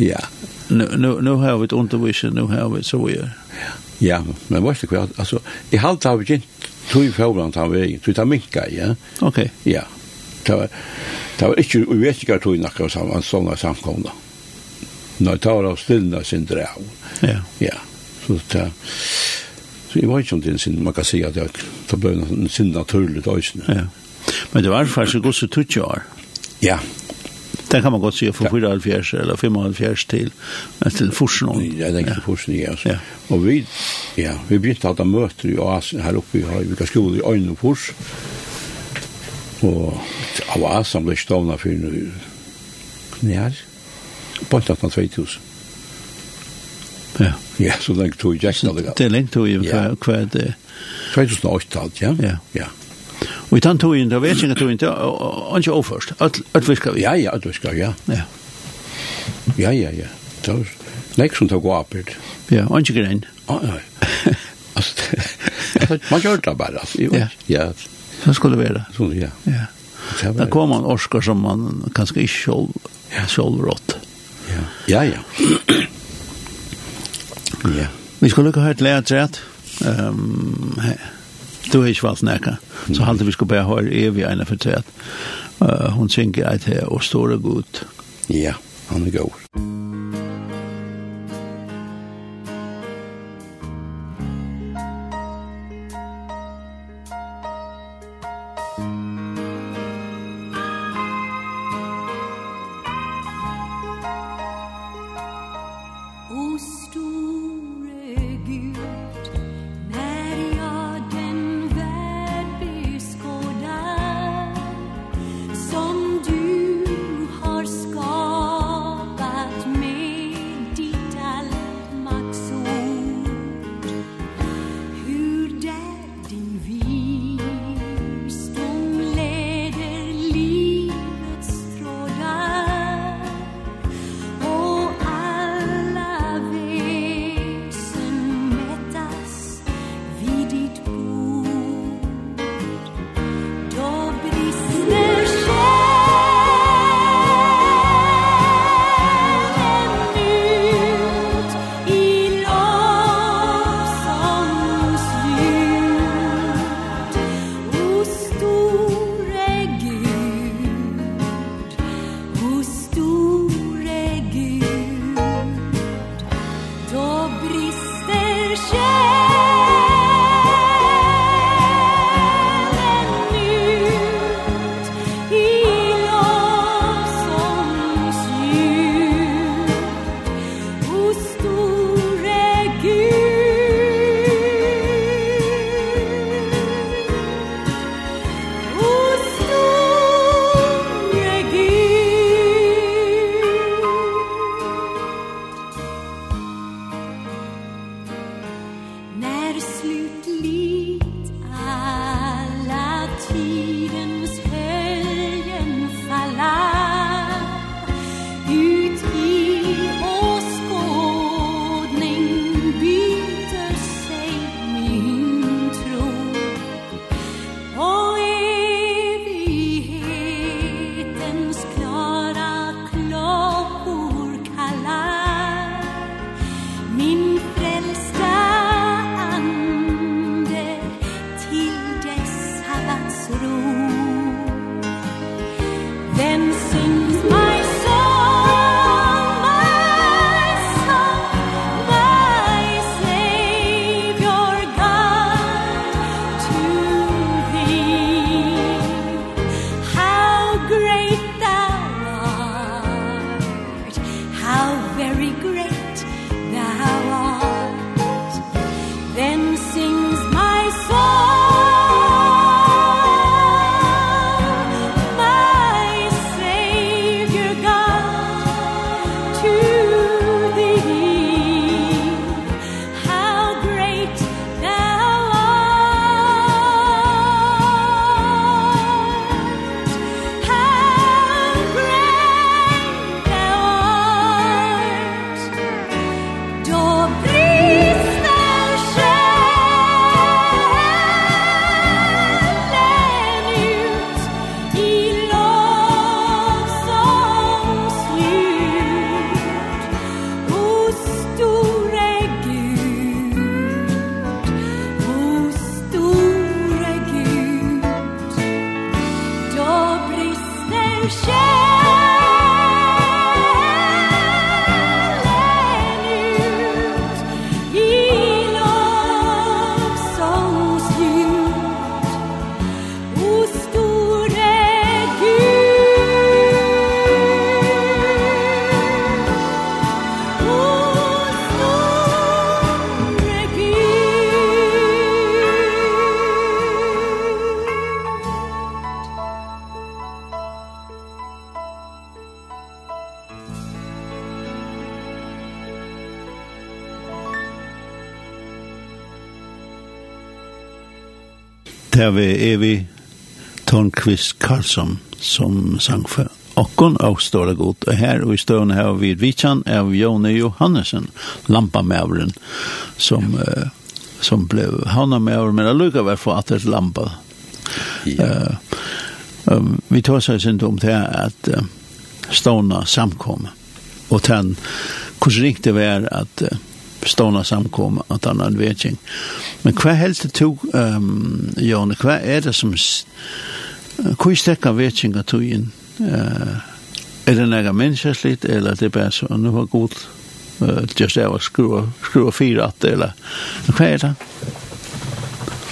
Ja. Nu nu nu har vi ett undervisning, nu har vi så ju. Ja, men vad ska vi alltså i halt har vi inte tog förbland har vi tog ta minka, ja. Okej. Ja. Det var det var inte vi vet inte tog några samman såna samkomna. När tar av stilla sin drag. Ja. Ja. Så det Så jeg var ikke om det er en synd, man kan si at det tar bøyne en sin naturlig døysen. Ja. Men det var faktisk også 20 år. Ja, Den kan man godt si fra 74 eller 75 til, til Forsnån. Ja, den ikke Forsen, ja. Ja. Og vi, ja, vi begynte at ha møter i Asien her oppe, vi har vi kan skole i Øyne og Fors. Og av Asien ble stående for en knær, på en 2000. Ja. Ja, så lenge tog jeg ikke. Det er lengt tog jeg hva er det... 2008, ja. Ja. Ja. Og i tann tog inn, det vet jeg ikke tog inn, det er ikke overførst. Alt visker, ja, ja, alt visker, ja. Ja, ja, ja, ja. Det var lekk som tog oppert. Ja, og ikke grein. *laughs* Man gjør det bare, altså. Ja, så skulle det være. Så, ja. Ja. Da kommer man orsker som man kanskje ikke selv, selv rått. Ja, ja, ja. *clears throat* Ja. Vi skulle ikke ha et lært rett. Um, du har ikke valgt nækka. Så halte vi skulle bare høre evig ene for fortret. Uh, hun synger eit her, og store god. Ja, han er god. vi Evi Tornqvist Karlsson som sang for Okkon og Ståle Godt. Og her og i støvn her vi Vitsan av Jone Johannesen, lampamævren, som, uh, som ble havnamævren, men allukka var for at et lampa. Yeah. Uh, um, vi tar seg sin om det at uh, stående samkom, og den hvordan riktig var at uh, stående samkom, at han hadde vetjeng. Men hva helst det tog, um, Jone, hva er det som, hva stekker vetjengar tog inn? Uh, er det nægge menneskeslitt, eller det er bare så, nu var god, uh, just det var skru, skru fyra at, eller hva er det?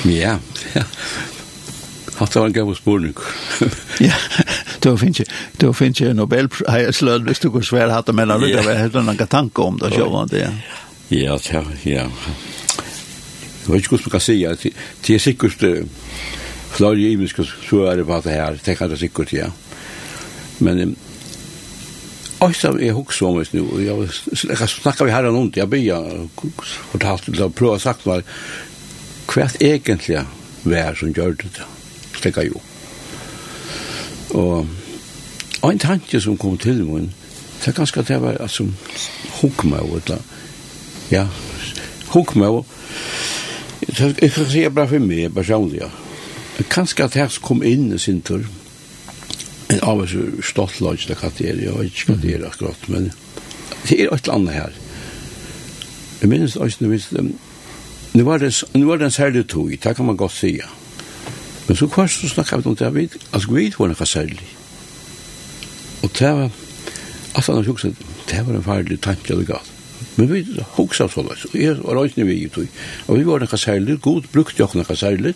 Ja, ja. Hatt det var en gav spurning. *laughs* ja, då finns ju då finns ju Nobelprislön hvis du går svär hatt men alltså det var helt en tanke om det så var det. Ja, ja, ja. Jeg vet ikke hur man kan säga. Det är säkert flere giviska svårare på det her, Det kan det sikkert, ja. Men Osta er hugsa om oss nu, og jeg snakker vi herren ondt, jeg blir fortalt til å prøve å sagt var hva egentlig vær som gjør det da, slik jo. Og en tanke som kom til min, det er ganske det var som hugg meg, ja, hugg meg, Jeg kan si bare for meg, personlig. Kanskje at jeg kom inn i sin tur, en av oss stolt lodge, det kan det jeg vet ikke hva det er akkurat, men det er et eller annet her. Jeg minnes også, jeg minnes, nu var det, nu var det en særlig tog, det kan man godt si. ja. Men så kvart så snakket vi om det, vi, altså vi var noe særlig. Og det var, altså han har sjukset, det var en farlig tanke det galt. Men vi hugsa så lais, og jeg var røysni vi i tog. Og vi var nekka særlig, god brukte jokken nekka særlig.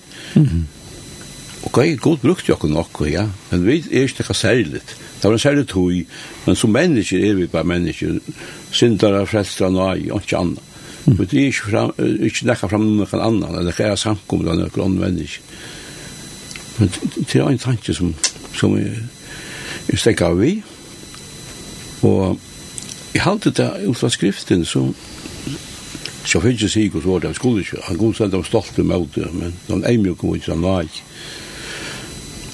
Og jeg god brukte jokken nok ja. Men vi er ikke nekka særlig. Det var en særlig tog, men som mennesker er vi bare mennesker. Sindara, frelstra, nai, og ikke anna. Men det er ikke, fram, ikke nekka fram noen annan, eller nekka er samkommet av noen annen mennesker. Men det er en tanke som, som er, er stekka vi. Og i halte det ut fra skriften, så så finnes jeg sikker så det, han skulle ikke, han kunne sende dem stolt med det, men de er mye kom ikke, han var ikke.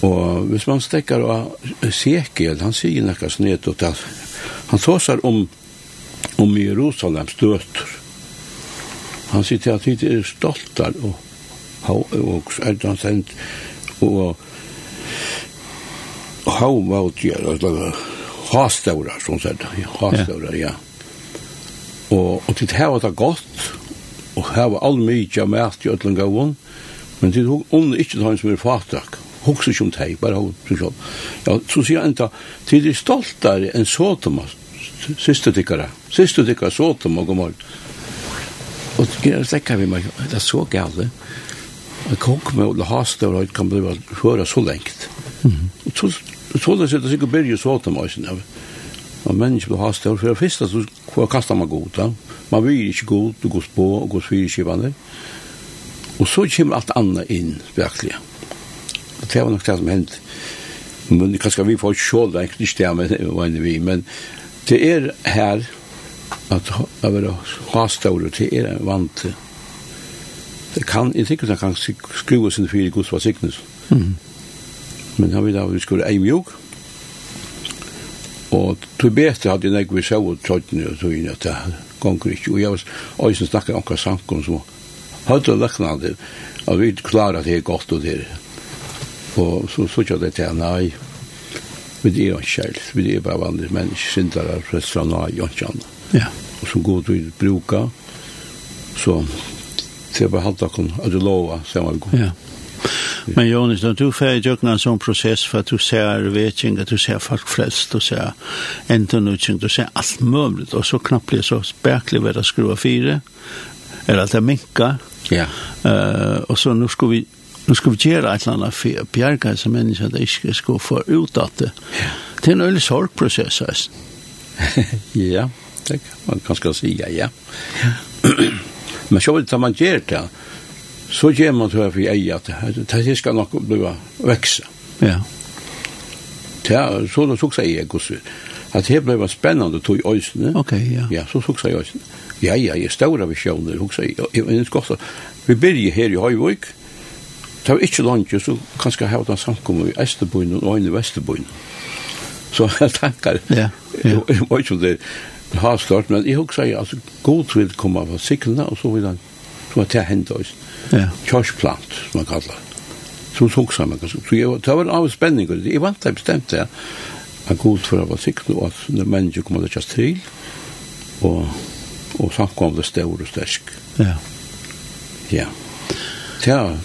Og hvis man stekker av Sekiel, han sier nekka snedt, han tåsar om, om Jerusalem støter. Han sier til at de er stoltar, og, og, og er han sendt, og, og, og, og, og, og, og, og, Hastora, som sagt. Hastora, ja. ja. Og, og til her var det godt, og her var all mye av mæt i Øtland gavun, men til hun ånd ikke til han som er fatak. Hoks ikke om teg, bare hun til sjål. Ja, så sier han enda, til de stoltare enn Sotoma, siste tykkere, siste tykkere Sotoma, god morgen. Og det kan vi meg, det er så gale. at kong med å ha større, kan bli høyre så lengt. Og så så det sitter sikkert börja så att Og mennesker Och människor har for det første så kvar kastar man god, gott. Man vil ikke god, du går spå, og går gå fyrskivande. Och så kommer alt annet inn, in verkligen. Det var nok det som hänt. Men kanskje vi får se det, ikke det inte stämmer vad vi men det er her, at jeg vil ha stål det er vant. Det kan jeg tenker at han kan skruva sin fyra guds var sickness. Men han ville at vi skulle ei mjuk. Og tog bete hadde jeg nek vi sjau og trådne og tog inn at det gonger ikke. Og jeg var også snakket om hva sankum som hadde og løkna det. Og vi klarer at det er godt og det Og så så jeg det til nei. Vi er jo ikke kjærlig. Vi er bare vanlige mennesker. Sindere, prester, nei, og ikke annet. Ja. Og som god vi bruker. Så til å behalte oss at du lova, så var det godt. Ja. Men Jonas, när du får ju en sån process för att du ser vetning, att du ser folk flest, du ser entonutning, du ser allt möjligt. Och så knappt blir så spärklig vad det skruva fyra. Eller att det minkar. Ja. Uh, och så nu ska vi nu ska vi göra ett annat för Bjarka som människa att inte ska få ut att det. Det är en ölig sorgprocess. *laughs* ja, det kan man kanske säga, ja. ja. *clears throat* Men så vill man göra det så gjør man tror jag för ej att det skal nok bli vekse. Ja. Ja, så da såg sig jag kus. At det ble spennende tog i øysene. Ok, ja. Ja, så såg jeg øysene. Ja, ja, jag stora jeg. också. Jag är skotta. Vi börjar her i Høyvøk. Det var ikke langt, så kanskje jeg hade en samkommer i Österbyn og en i Västerbyn. Så jeg *laughs* tenker, Ja, ja. Jag var om det har stört, men jeg också jeg, altså, god vil komme av cyklarna og så vil han så var det hendt oss. Ja. Kjørsplant, som man kallar. Så såg samma kanske. Så jeg, det var av spänning och det var inte bestämt det. Jag god for å være sikker och at når mennesker kommer til just til, og, og samkom det stør og stersk. Ja. Ja. Det var,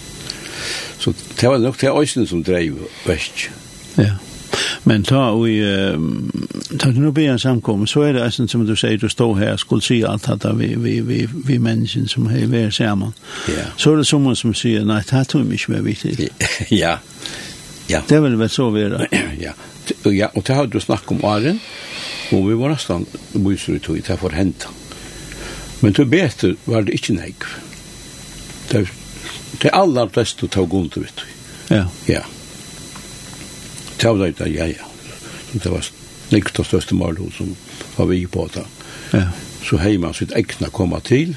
Så det var nok det øyne som drev väst. Ja. Men ta vi ta nu be en samkom så är det alltså som du säger du står här skulle se allt att vi vi vi vi människan som är vi samman. Ja. Så är det som som säger nej det tror mig mer viktigt. Ja. Ja. Det vill väl så vara. *clears throat* Ja. Ja, och det har du snackat om Arjen. Och vi var nästan bysr ut och det får hända. Men det bättre var det inte nej. Det det allra flesta tog ont ut. Ja. Ja. Det var det, ja, ja. Det var snikt det største mål som var vi på det. Ja. Så hei man sitt egna komma til,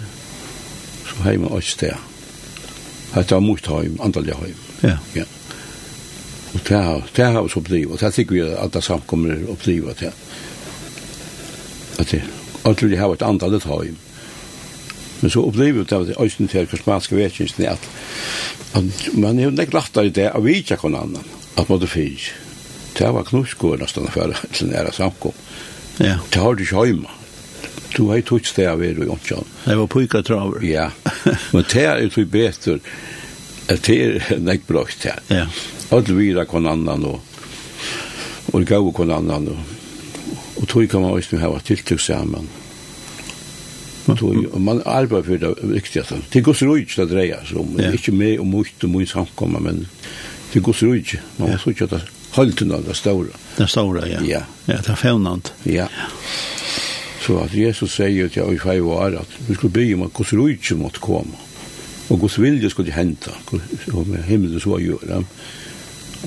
så hei man også det. Det var mot heim, andalig heim. Ja. ja. Og det har, det har vi så opplivet, det tykker vi at det samkommer opplivet det. At det, alt vil ha et andalig heim. Men så opplever det at øyne til kosmanske vekkelsen er at, at man er jo nek lagt av det av vidtja kon annan, at man det finnes det var knuskor nästan för *laughs* till nära samkom. Ja. Det har du ju hemma. Du har ju touch av er och jag. Det var pojkar traver. Ja. Men det är ju typ bättre. Det är nek blåst här. Ja. Allt vidare kon annan och och gå kon annan och och tog kan man ju nu ha tilltryck samman. Man tog och man arbetar för det viktigaste. Det går så roligt att dreja så om inte med och mot och mot samkomma men det går så roligt. Man måste ju att holden av det store. Det store, ja. Ja. Ja, det er fevnant. Ja. Så at Jesus sier til jeg fem år at vi skulle be om at hos rujtje måtte komme. Og hos vilje skulle hente. Og med himmelen så gjøre.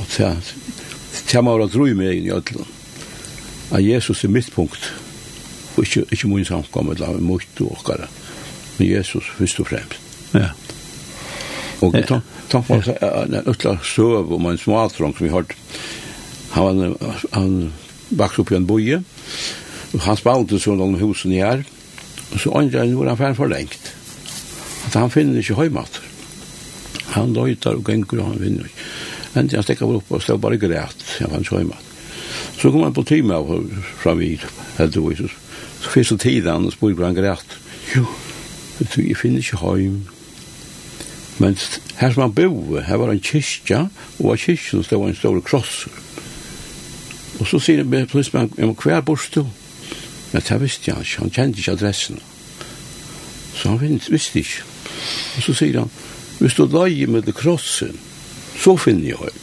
At det er man var rujtje med egen i ødelen. At Jesus er midtpunkt. Og ikke, ikke min samkommet, la meg mot og okkara. Men Jesus først og fremst. Ja. Og ta, ta, ta, på ta, ta, ta, ta, ta, ta, ta, ta, ta, ta, Han, han vakste upp i en boje. Och han spalte så långt husen i här. Och så andra nu var han färd förlängt. Att han finner inte höjmat. Han löjtar och gänkar och han finner inte. Men jag stäckade upp och stod bara grät. Jag fann inte höjmat. Så kom han på timme av framvid. Helt och så. Så finns det tiden och spår han grät. Jo, jag finner inte höjm. Men här som han bo, här var en kyrkja. Och av kyrkjan stod en stor krosser. Og så sier polismannen, jeg må hver bort du? Men det visste jeg ikke, han kjente ikke adressen. Så han visste ikke. Og så sier han, hvis du løyer med det krossen, så finner jeg ham.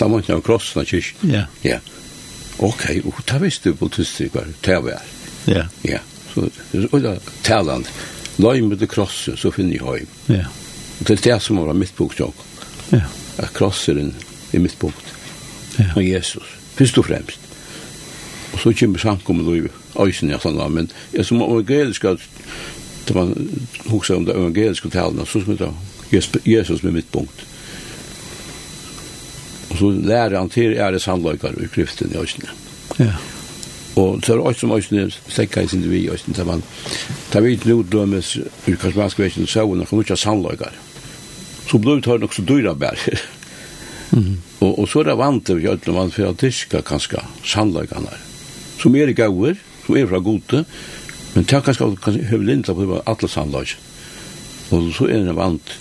Da må ikke ha krossen av kyrkjen. Ja. Ja. Ok, og da visste du politiet hva det var. Ja. Ja. Så og da taler han, Løyer med det krossen, så finner jeg høy. Ja. Og det er det som var mitt punkt, Ja. At krosseren er mitt punkt. Ja. Og Jesus først og fremst. Og så kommer samkommet og øysen sånn, at men jeg som evangelisk, da man husker om det evangeliske talene, så som det Jesus med mitt punkt. Og så lærer han til æres handløyker i kriften i øysen. Ja. Og så er det også som øysen stekker i sin vi i øysen, da man tar vidt nå dømes ur karismansk vekken, så er det noe ikke handløyker. Så blir det nok så dyra bærer. Mm. Og, og så er det vant til å gjøre man for å diska kanskje sannleggene som er i gauer, som er fra gode, men det er kanskje, kanskje høvlinta på alle sannleggene. Og så er det vant.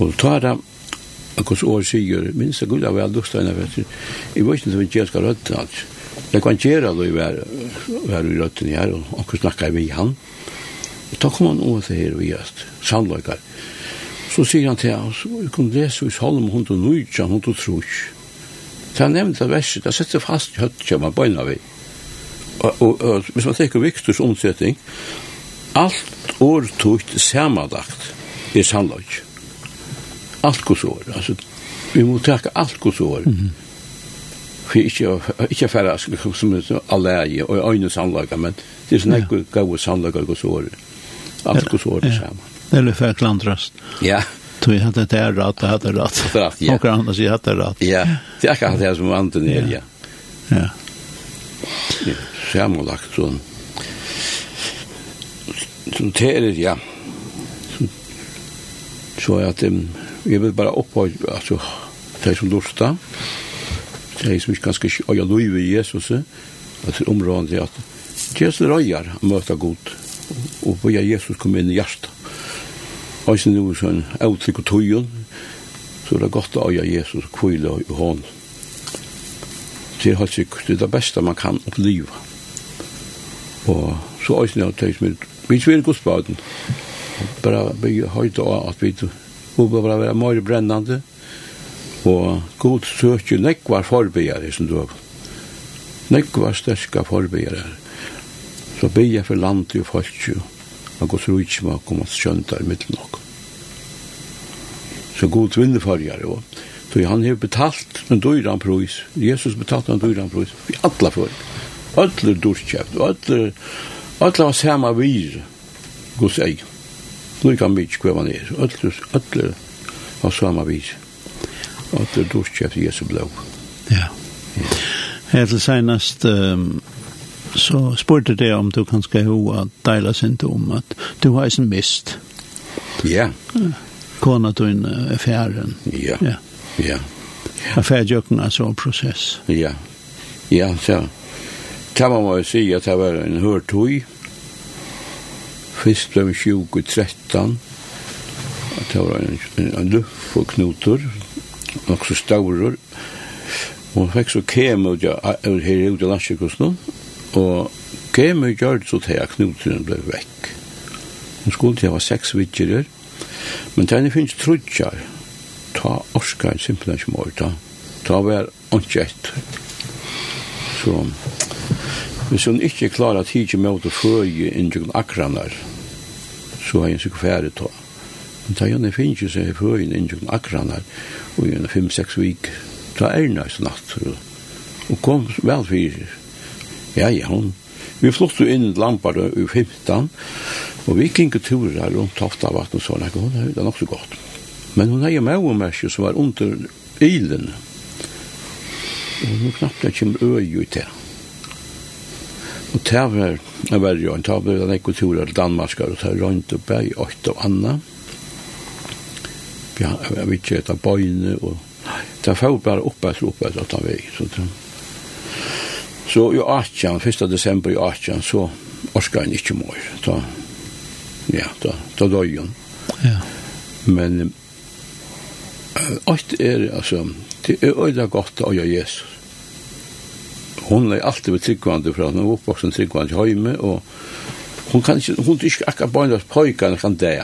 Og så er det akkurs år sier, minst det gulda vel duksteina, vet du, i vøysen som vi gjer skal rødden, altså. Jeg kan gjøre det i hver, hver i rødden her, og akkurat snakka vi han. Og da kom han over til her og gjest, sannløykar. Så sier han til oss, vi kunne lese hos Holm, hun til i Salm 109, 103. Så han nevnte verset, det setter fast i høtt, kjem man bøyna vi. Og, hvis man tenker Viktors omsetning, alt år tukt samadagt er sannlag. Alt gos år, altså, vi må takke alt gos år. Mm -hmm. For ikke, ikke færre, som alleie og øyne sannlaga, men det er sånn ikke gav sannlaga gos år. Alt gos år er samadagt. Eller för klandrast. Ja. Du hade det är rätt, det hade rätt. Rätt, Ja. Och andra säger hade rätt. Ja. Det är kanske det som Anton är, ja. Ja. Sammanlagt sån. Som det, ja. Så att um, jag vill bara upphöja, alltså, det som lustar. Det som inte ganska öja lov i Jesus. Att området är att Jesus röjar att möta god. Och börja Jesus komma in i hjärtat Og så nu så en outrykk og tøyen, så det er godt å øye Jesus og kvile i hånden. Det er helt sikkert, det er det beste man kan oppleve. Og så øyne jeg tenkt meg, vi er ikke godsbaden. Bare vi høyde av at vi må bare være mer brennende, og god søker nekvar forbegjere som du har. Nekvar sterske forbegjere. Så be jeg for landet og folk at ikke rujtje må komme skjønta i middelen nok. Så god vinner farger, jo. Så han har betalt en dyran pris. Jesus betalt en dyran pris. Vi alla för. Alla durskjeft. Alla, alla var samma vir. Guds egen. Lika mycket kvar man är. Alla, alla var samma vir. Alla durskjeft Jesus blå. Ja. Ja. Här till senast... Um så spurte det om du kan ska ho at deila sin om at du har sin mist. Ja. Kona du in affären. Ja. Ja. Ja. Affärjöken alltså en process. Ja. Ja, så. Kan man väl si at det var en hörtoj. ble vi 2013. Att det var en, en, en luff och knotor. så stauror. Og fikk så kem ut her ute i Landsjökusten. Og Gemi gjør det så til at Knutren ble vekk. Hun skulle til å ha seks vidgerer, men denne finnes trudjar. Ta Oscar simpelthen ikke mer, ta. Ta hver åndkjett. Så, hvis hun ikke klarer at hikker med å føye inntrykken akranar, så har hun sikkert ferdig ta. Men ta gjerne finnes ikke seg føye inntrykken akranar, og gjerne fem-seks vik, ta er nøys natt, og kom vel fyrir Ja, ja, hun. Vi flott jo inn lampar i 15, og vi klinket turer rundt Toftavatn og sånn, og hun er nok så godt. Men hun har jo med om merke som var under ilen, og hun knappt det kommer øy ut til. Og det var en verre, en det var en ekoturer til Danmark, og det var rundt og bæg, og et og anna. Ja, jeg vet ikke, det bøyne, og det var bare oppe, oppe, oppe, oppe, oppe, oppe, oppe, Så i 18, 1. desember i 18, så orska han ikke mer. Da, ja, da, da døy han. Ja. Men alt er, altså, det er øyla godt å gjøre Jesus. Hun er alltid ved tryggvande fra, hun er oppvoksen tryggvande hjemme, og hun kan ikke, hun er ikke akkurat bare nødt pojkene kan det,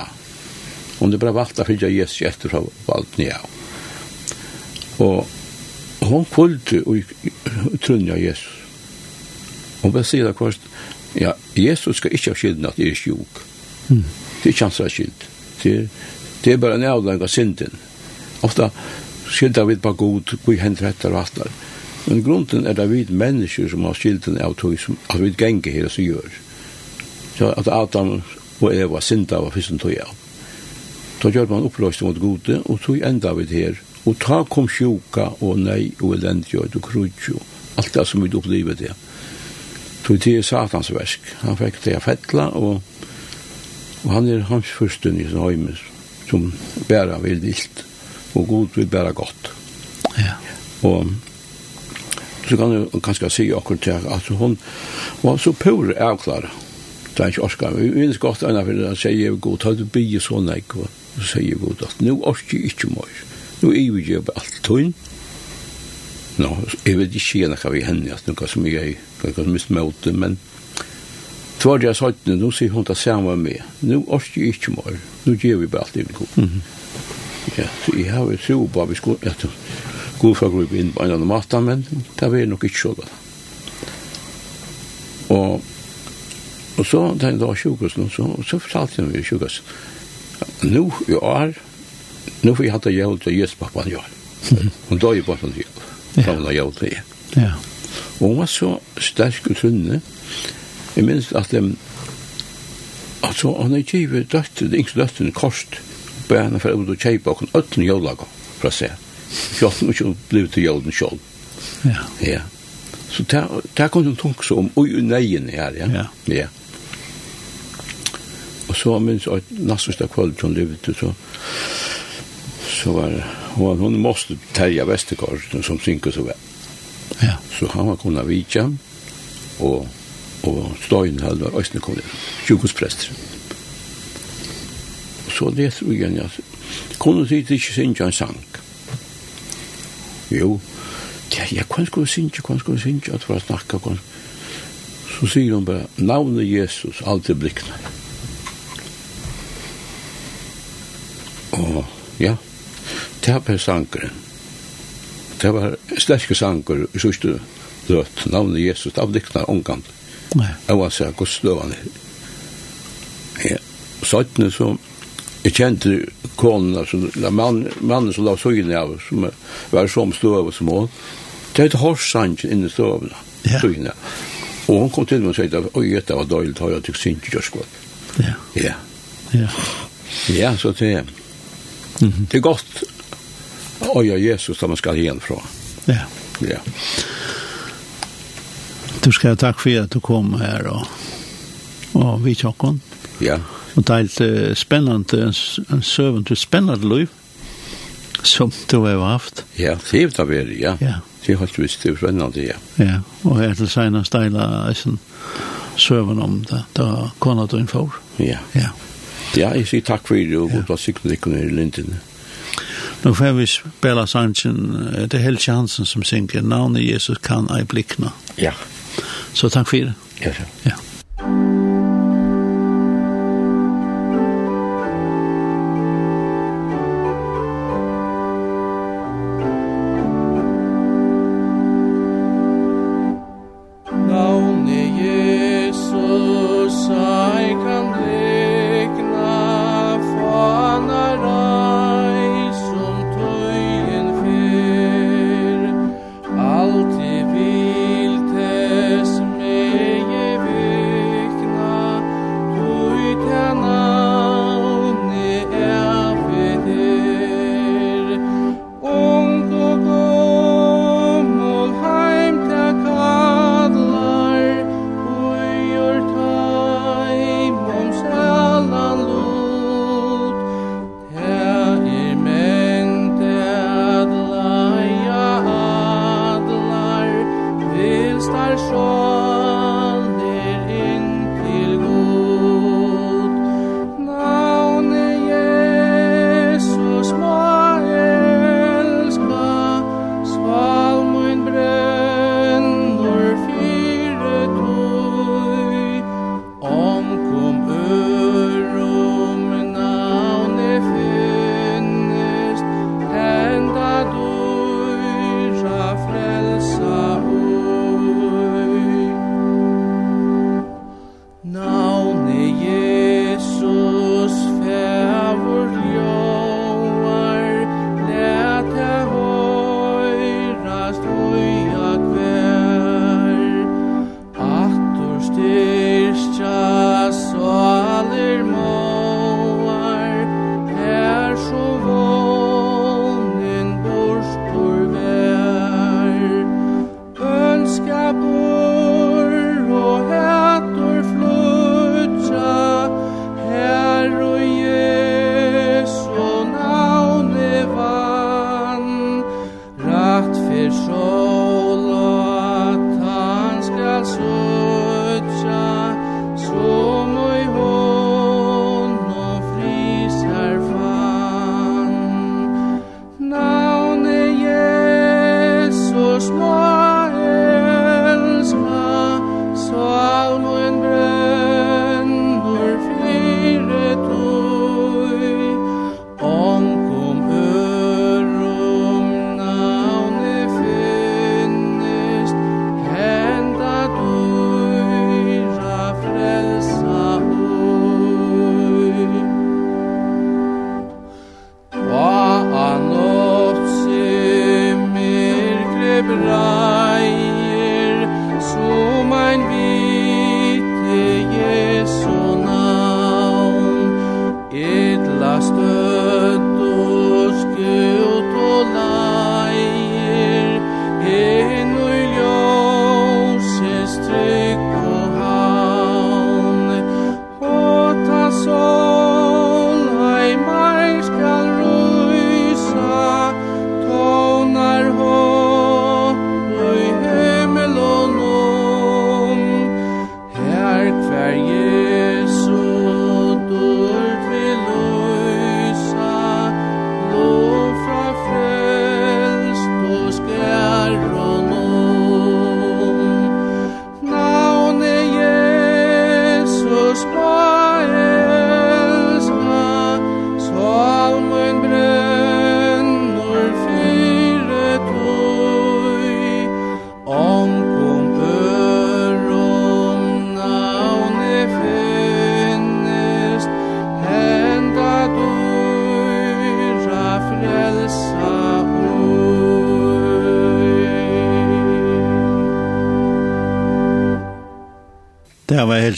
Hun er bare valgt å fylle Jesus etter fra valgt nye. Og hun fulgte og trunja Jesus Og vi sier det akkurat, ja, Jesus skal ikke ha skylden at det er sjuk. Mm. Det er ikke hans skyld. Det er, det er bare en avlang av synden. Ofta skylder vi på god, hvor hender etter og alt Men grunden er det vi mennesker som har skylden av tog, som, at vi ganger her og så gjør. Så at Adam og Eva synda var fyrst en tog av. Da gjør man oppløst mot gode, og tog enda vi her. Og ta kom sjuka, og nei, og elendig, og krutjo. Alt det som vi opplever det. Mm tog det satans versk. Han fikk det å fettla, og, og han er hans første i sin høymer, som bæra vil dilt, og god vil bæra godt. Ja. Og så kan du kanskje si akkurat til at hun var så pur avklara. Det er ikke orska. Vi minnes godt enn for han sier god, ta du bygge så nek, og så sier god at nå orsker jeg ikke mer. Nå er vi jo alt tøyn, nå, jeg vet ikke gjerne hva vi henne, at noe som jeg kan ikke miste meg åt men Tvar jeg sagt nå sier hun det samme med. nå orsker jeg ikke mer. nå gjør vi bare alt i det god. Ja, så jeg har jo tro på at vi skulle, at god for å gå inn på en annen måte, men det var nok ikke sånn. Og, og så tenkte jeg da sjukhus nå, så, så fortalte jeg meg sjukhus. nå i år, nu får jeg hatt det jeg til Jesus pappa han gjør. Hun døg jo bare sånn til gamla jauti. Ja. Og hun var så sterk og trunne. Jeg minns at um, altså, han har givet døtten, yngste døtten, kost, bare henne for å ut og kjeipa og øtten jaulaga fra seg. Fjotten og kjøpt blivit til jauden sjål. Ja. Ja. Så det kom en tung så om ui neien her, ja. Ja. ja. Og så minns at nassusta kvöld som hun levde, så, så var det hon, hon måste tälja Västerkarlsen som synker så väl. Ja. Så han var kunna vika och, och Steinhäll var östna kom det. Tjugospräster. Så det tror jag att kunde sig inte synka en sang. Jo, ja, jag kunde skulle synka, kunde skulle synka, att vara snacka, kunde. Så säger de bara, navnet Jesus, alltid är blickna. Och ja, det var sankeren. Det var slæske sanker i sørste drøtt. Navnet Jesus, det avdikner omgang. Nei. Jeg var sier, hvordan støvann er. sånn så, jeg kjente konen, altså, mannen som la søgne av, som var som støv og små, det er horsangen inne i støvene, søgne. Og hun kom til meg og sier, oi, dette var døylig, har jeg tykt sin kjørskvart. Ja. Ja. Ja. Ja, så det er. Det er godt Oj, ja, Jesus, da man ska igjen fra. Ja. Ja. Du skal ha takk for at du kom her og, og vi tjokken. Ja. Og det är lite spennende, en søvn til spennende liv som du har haft. Ja, det er det, ja. Ja. Det er du visst, det er spennende, ja. Ja, her til till senast dela søvn om det, da kona du innfor. Ja. Ja. Ja, jeg sier takk for det, og godt sikkert ikke nere i lintene. Ja. Nå får vi spela sangen, det er Helge Hansen som synger, navnet Jesus kan ei blikna. Ja. Så takk for det. Ja, ja. Ja.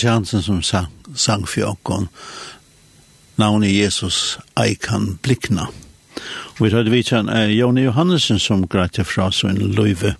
Bertel Jansen som sang, sang for Jakob. Navn Jesus, ei kan blikna. Og vi hørte vidt han er Joni Johannesen som græter fra sin løyve.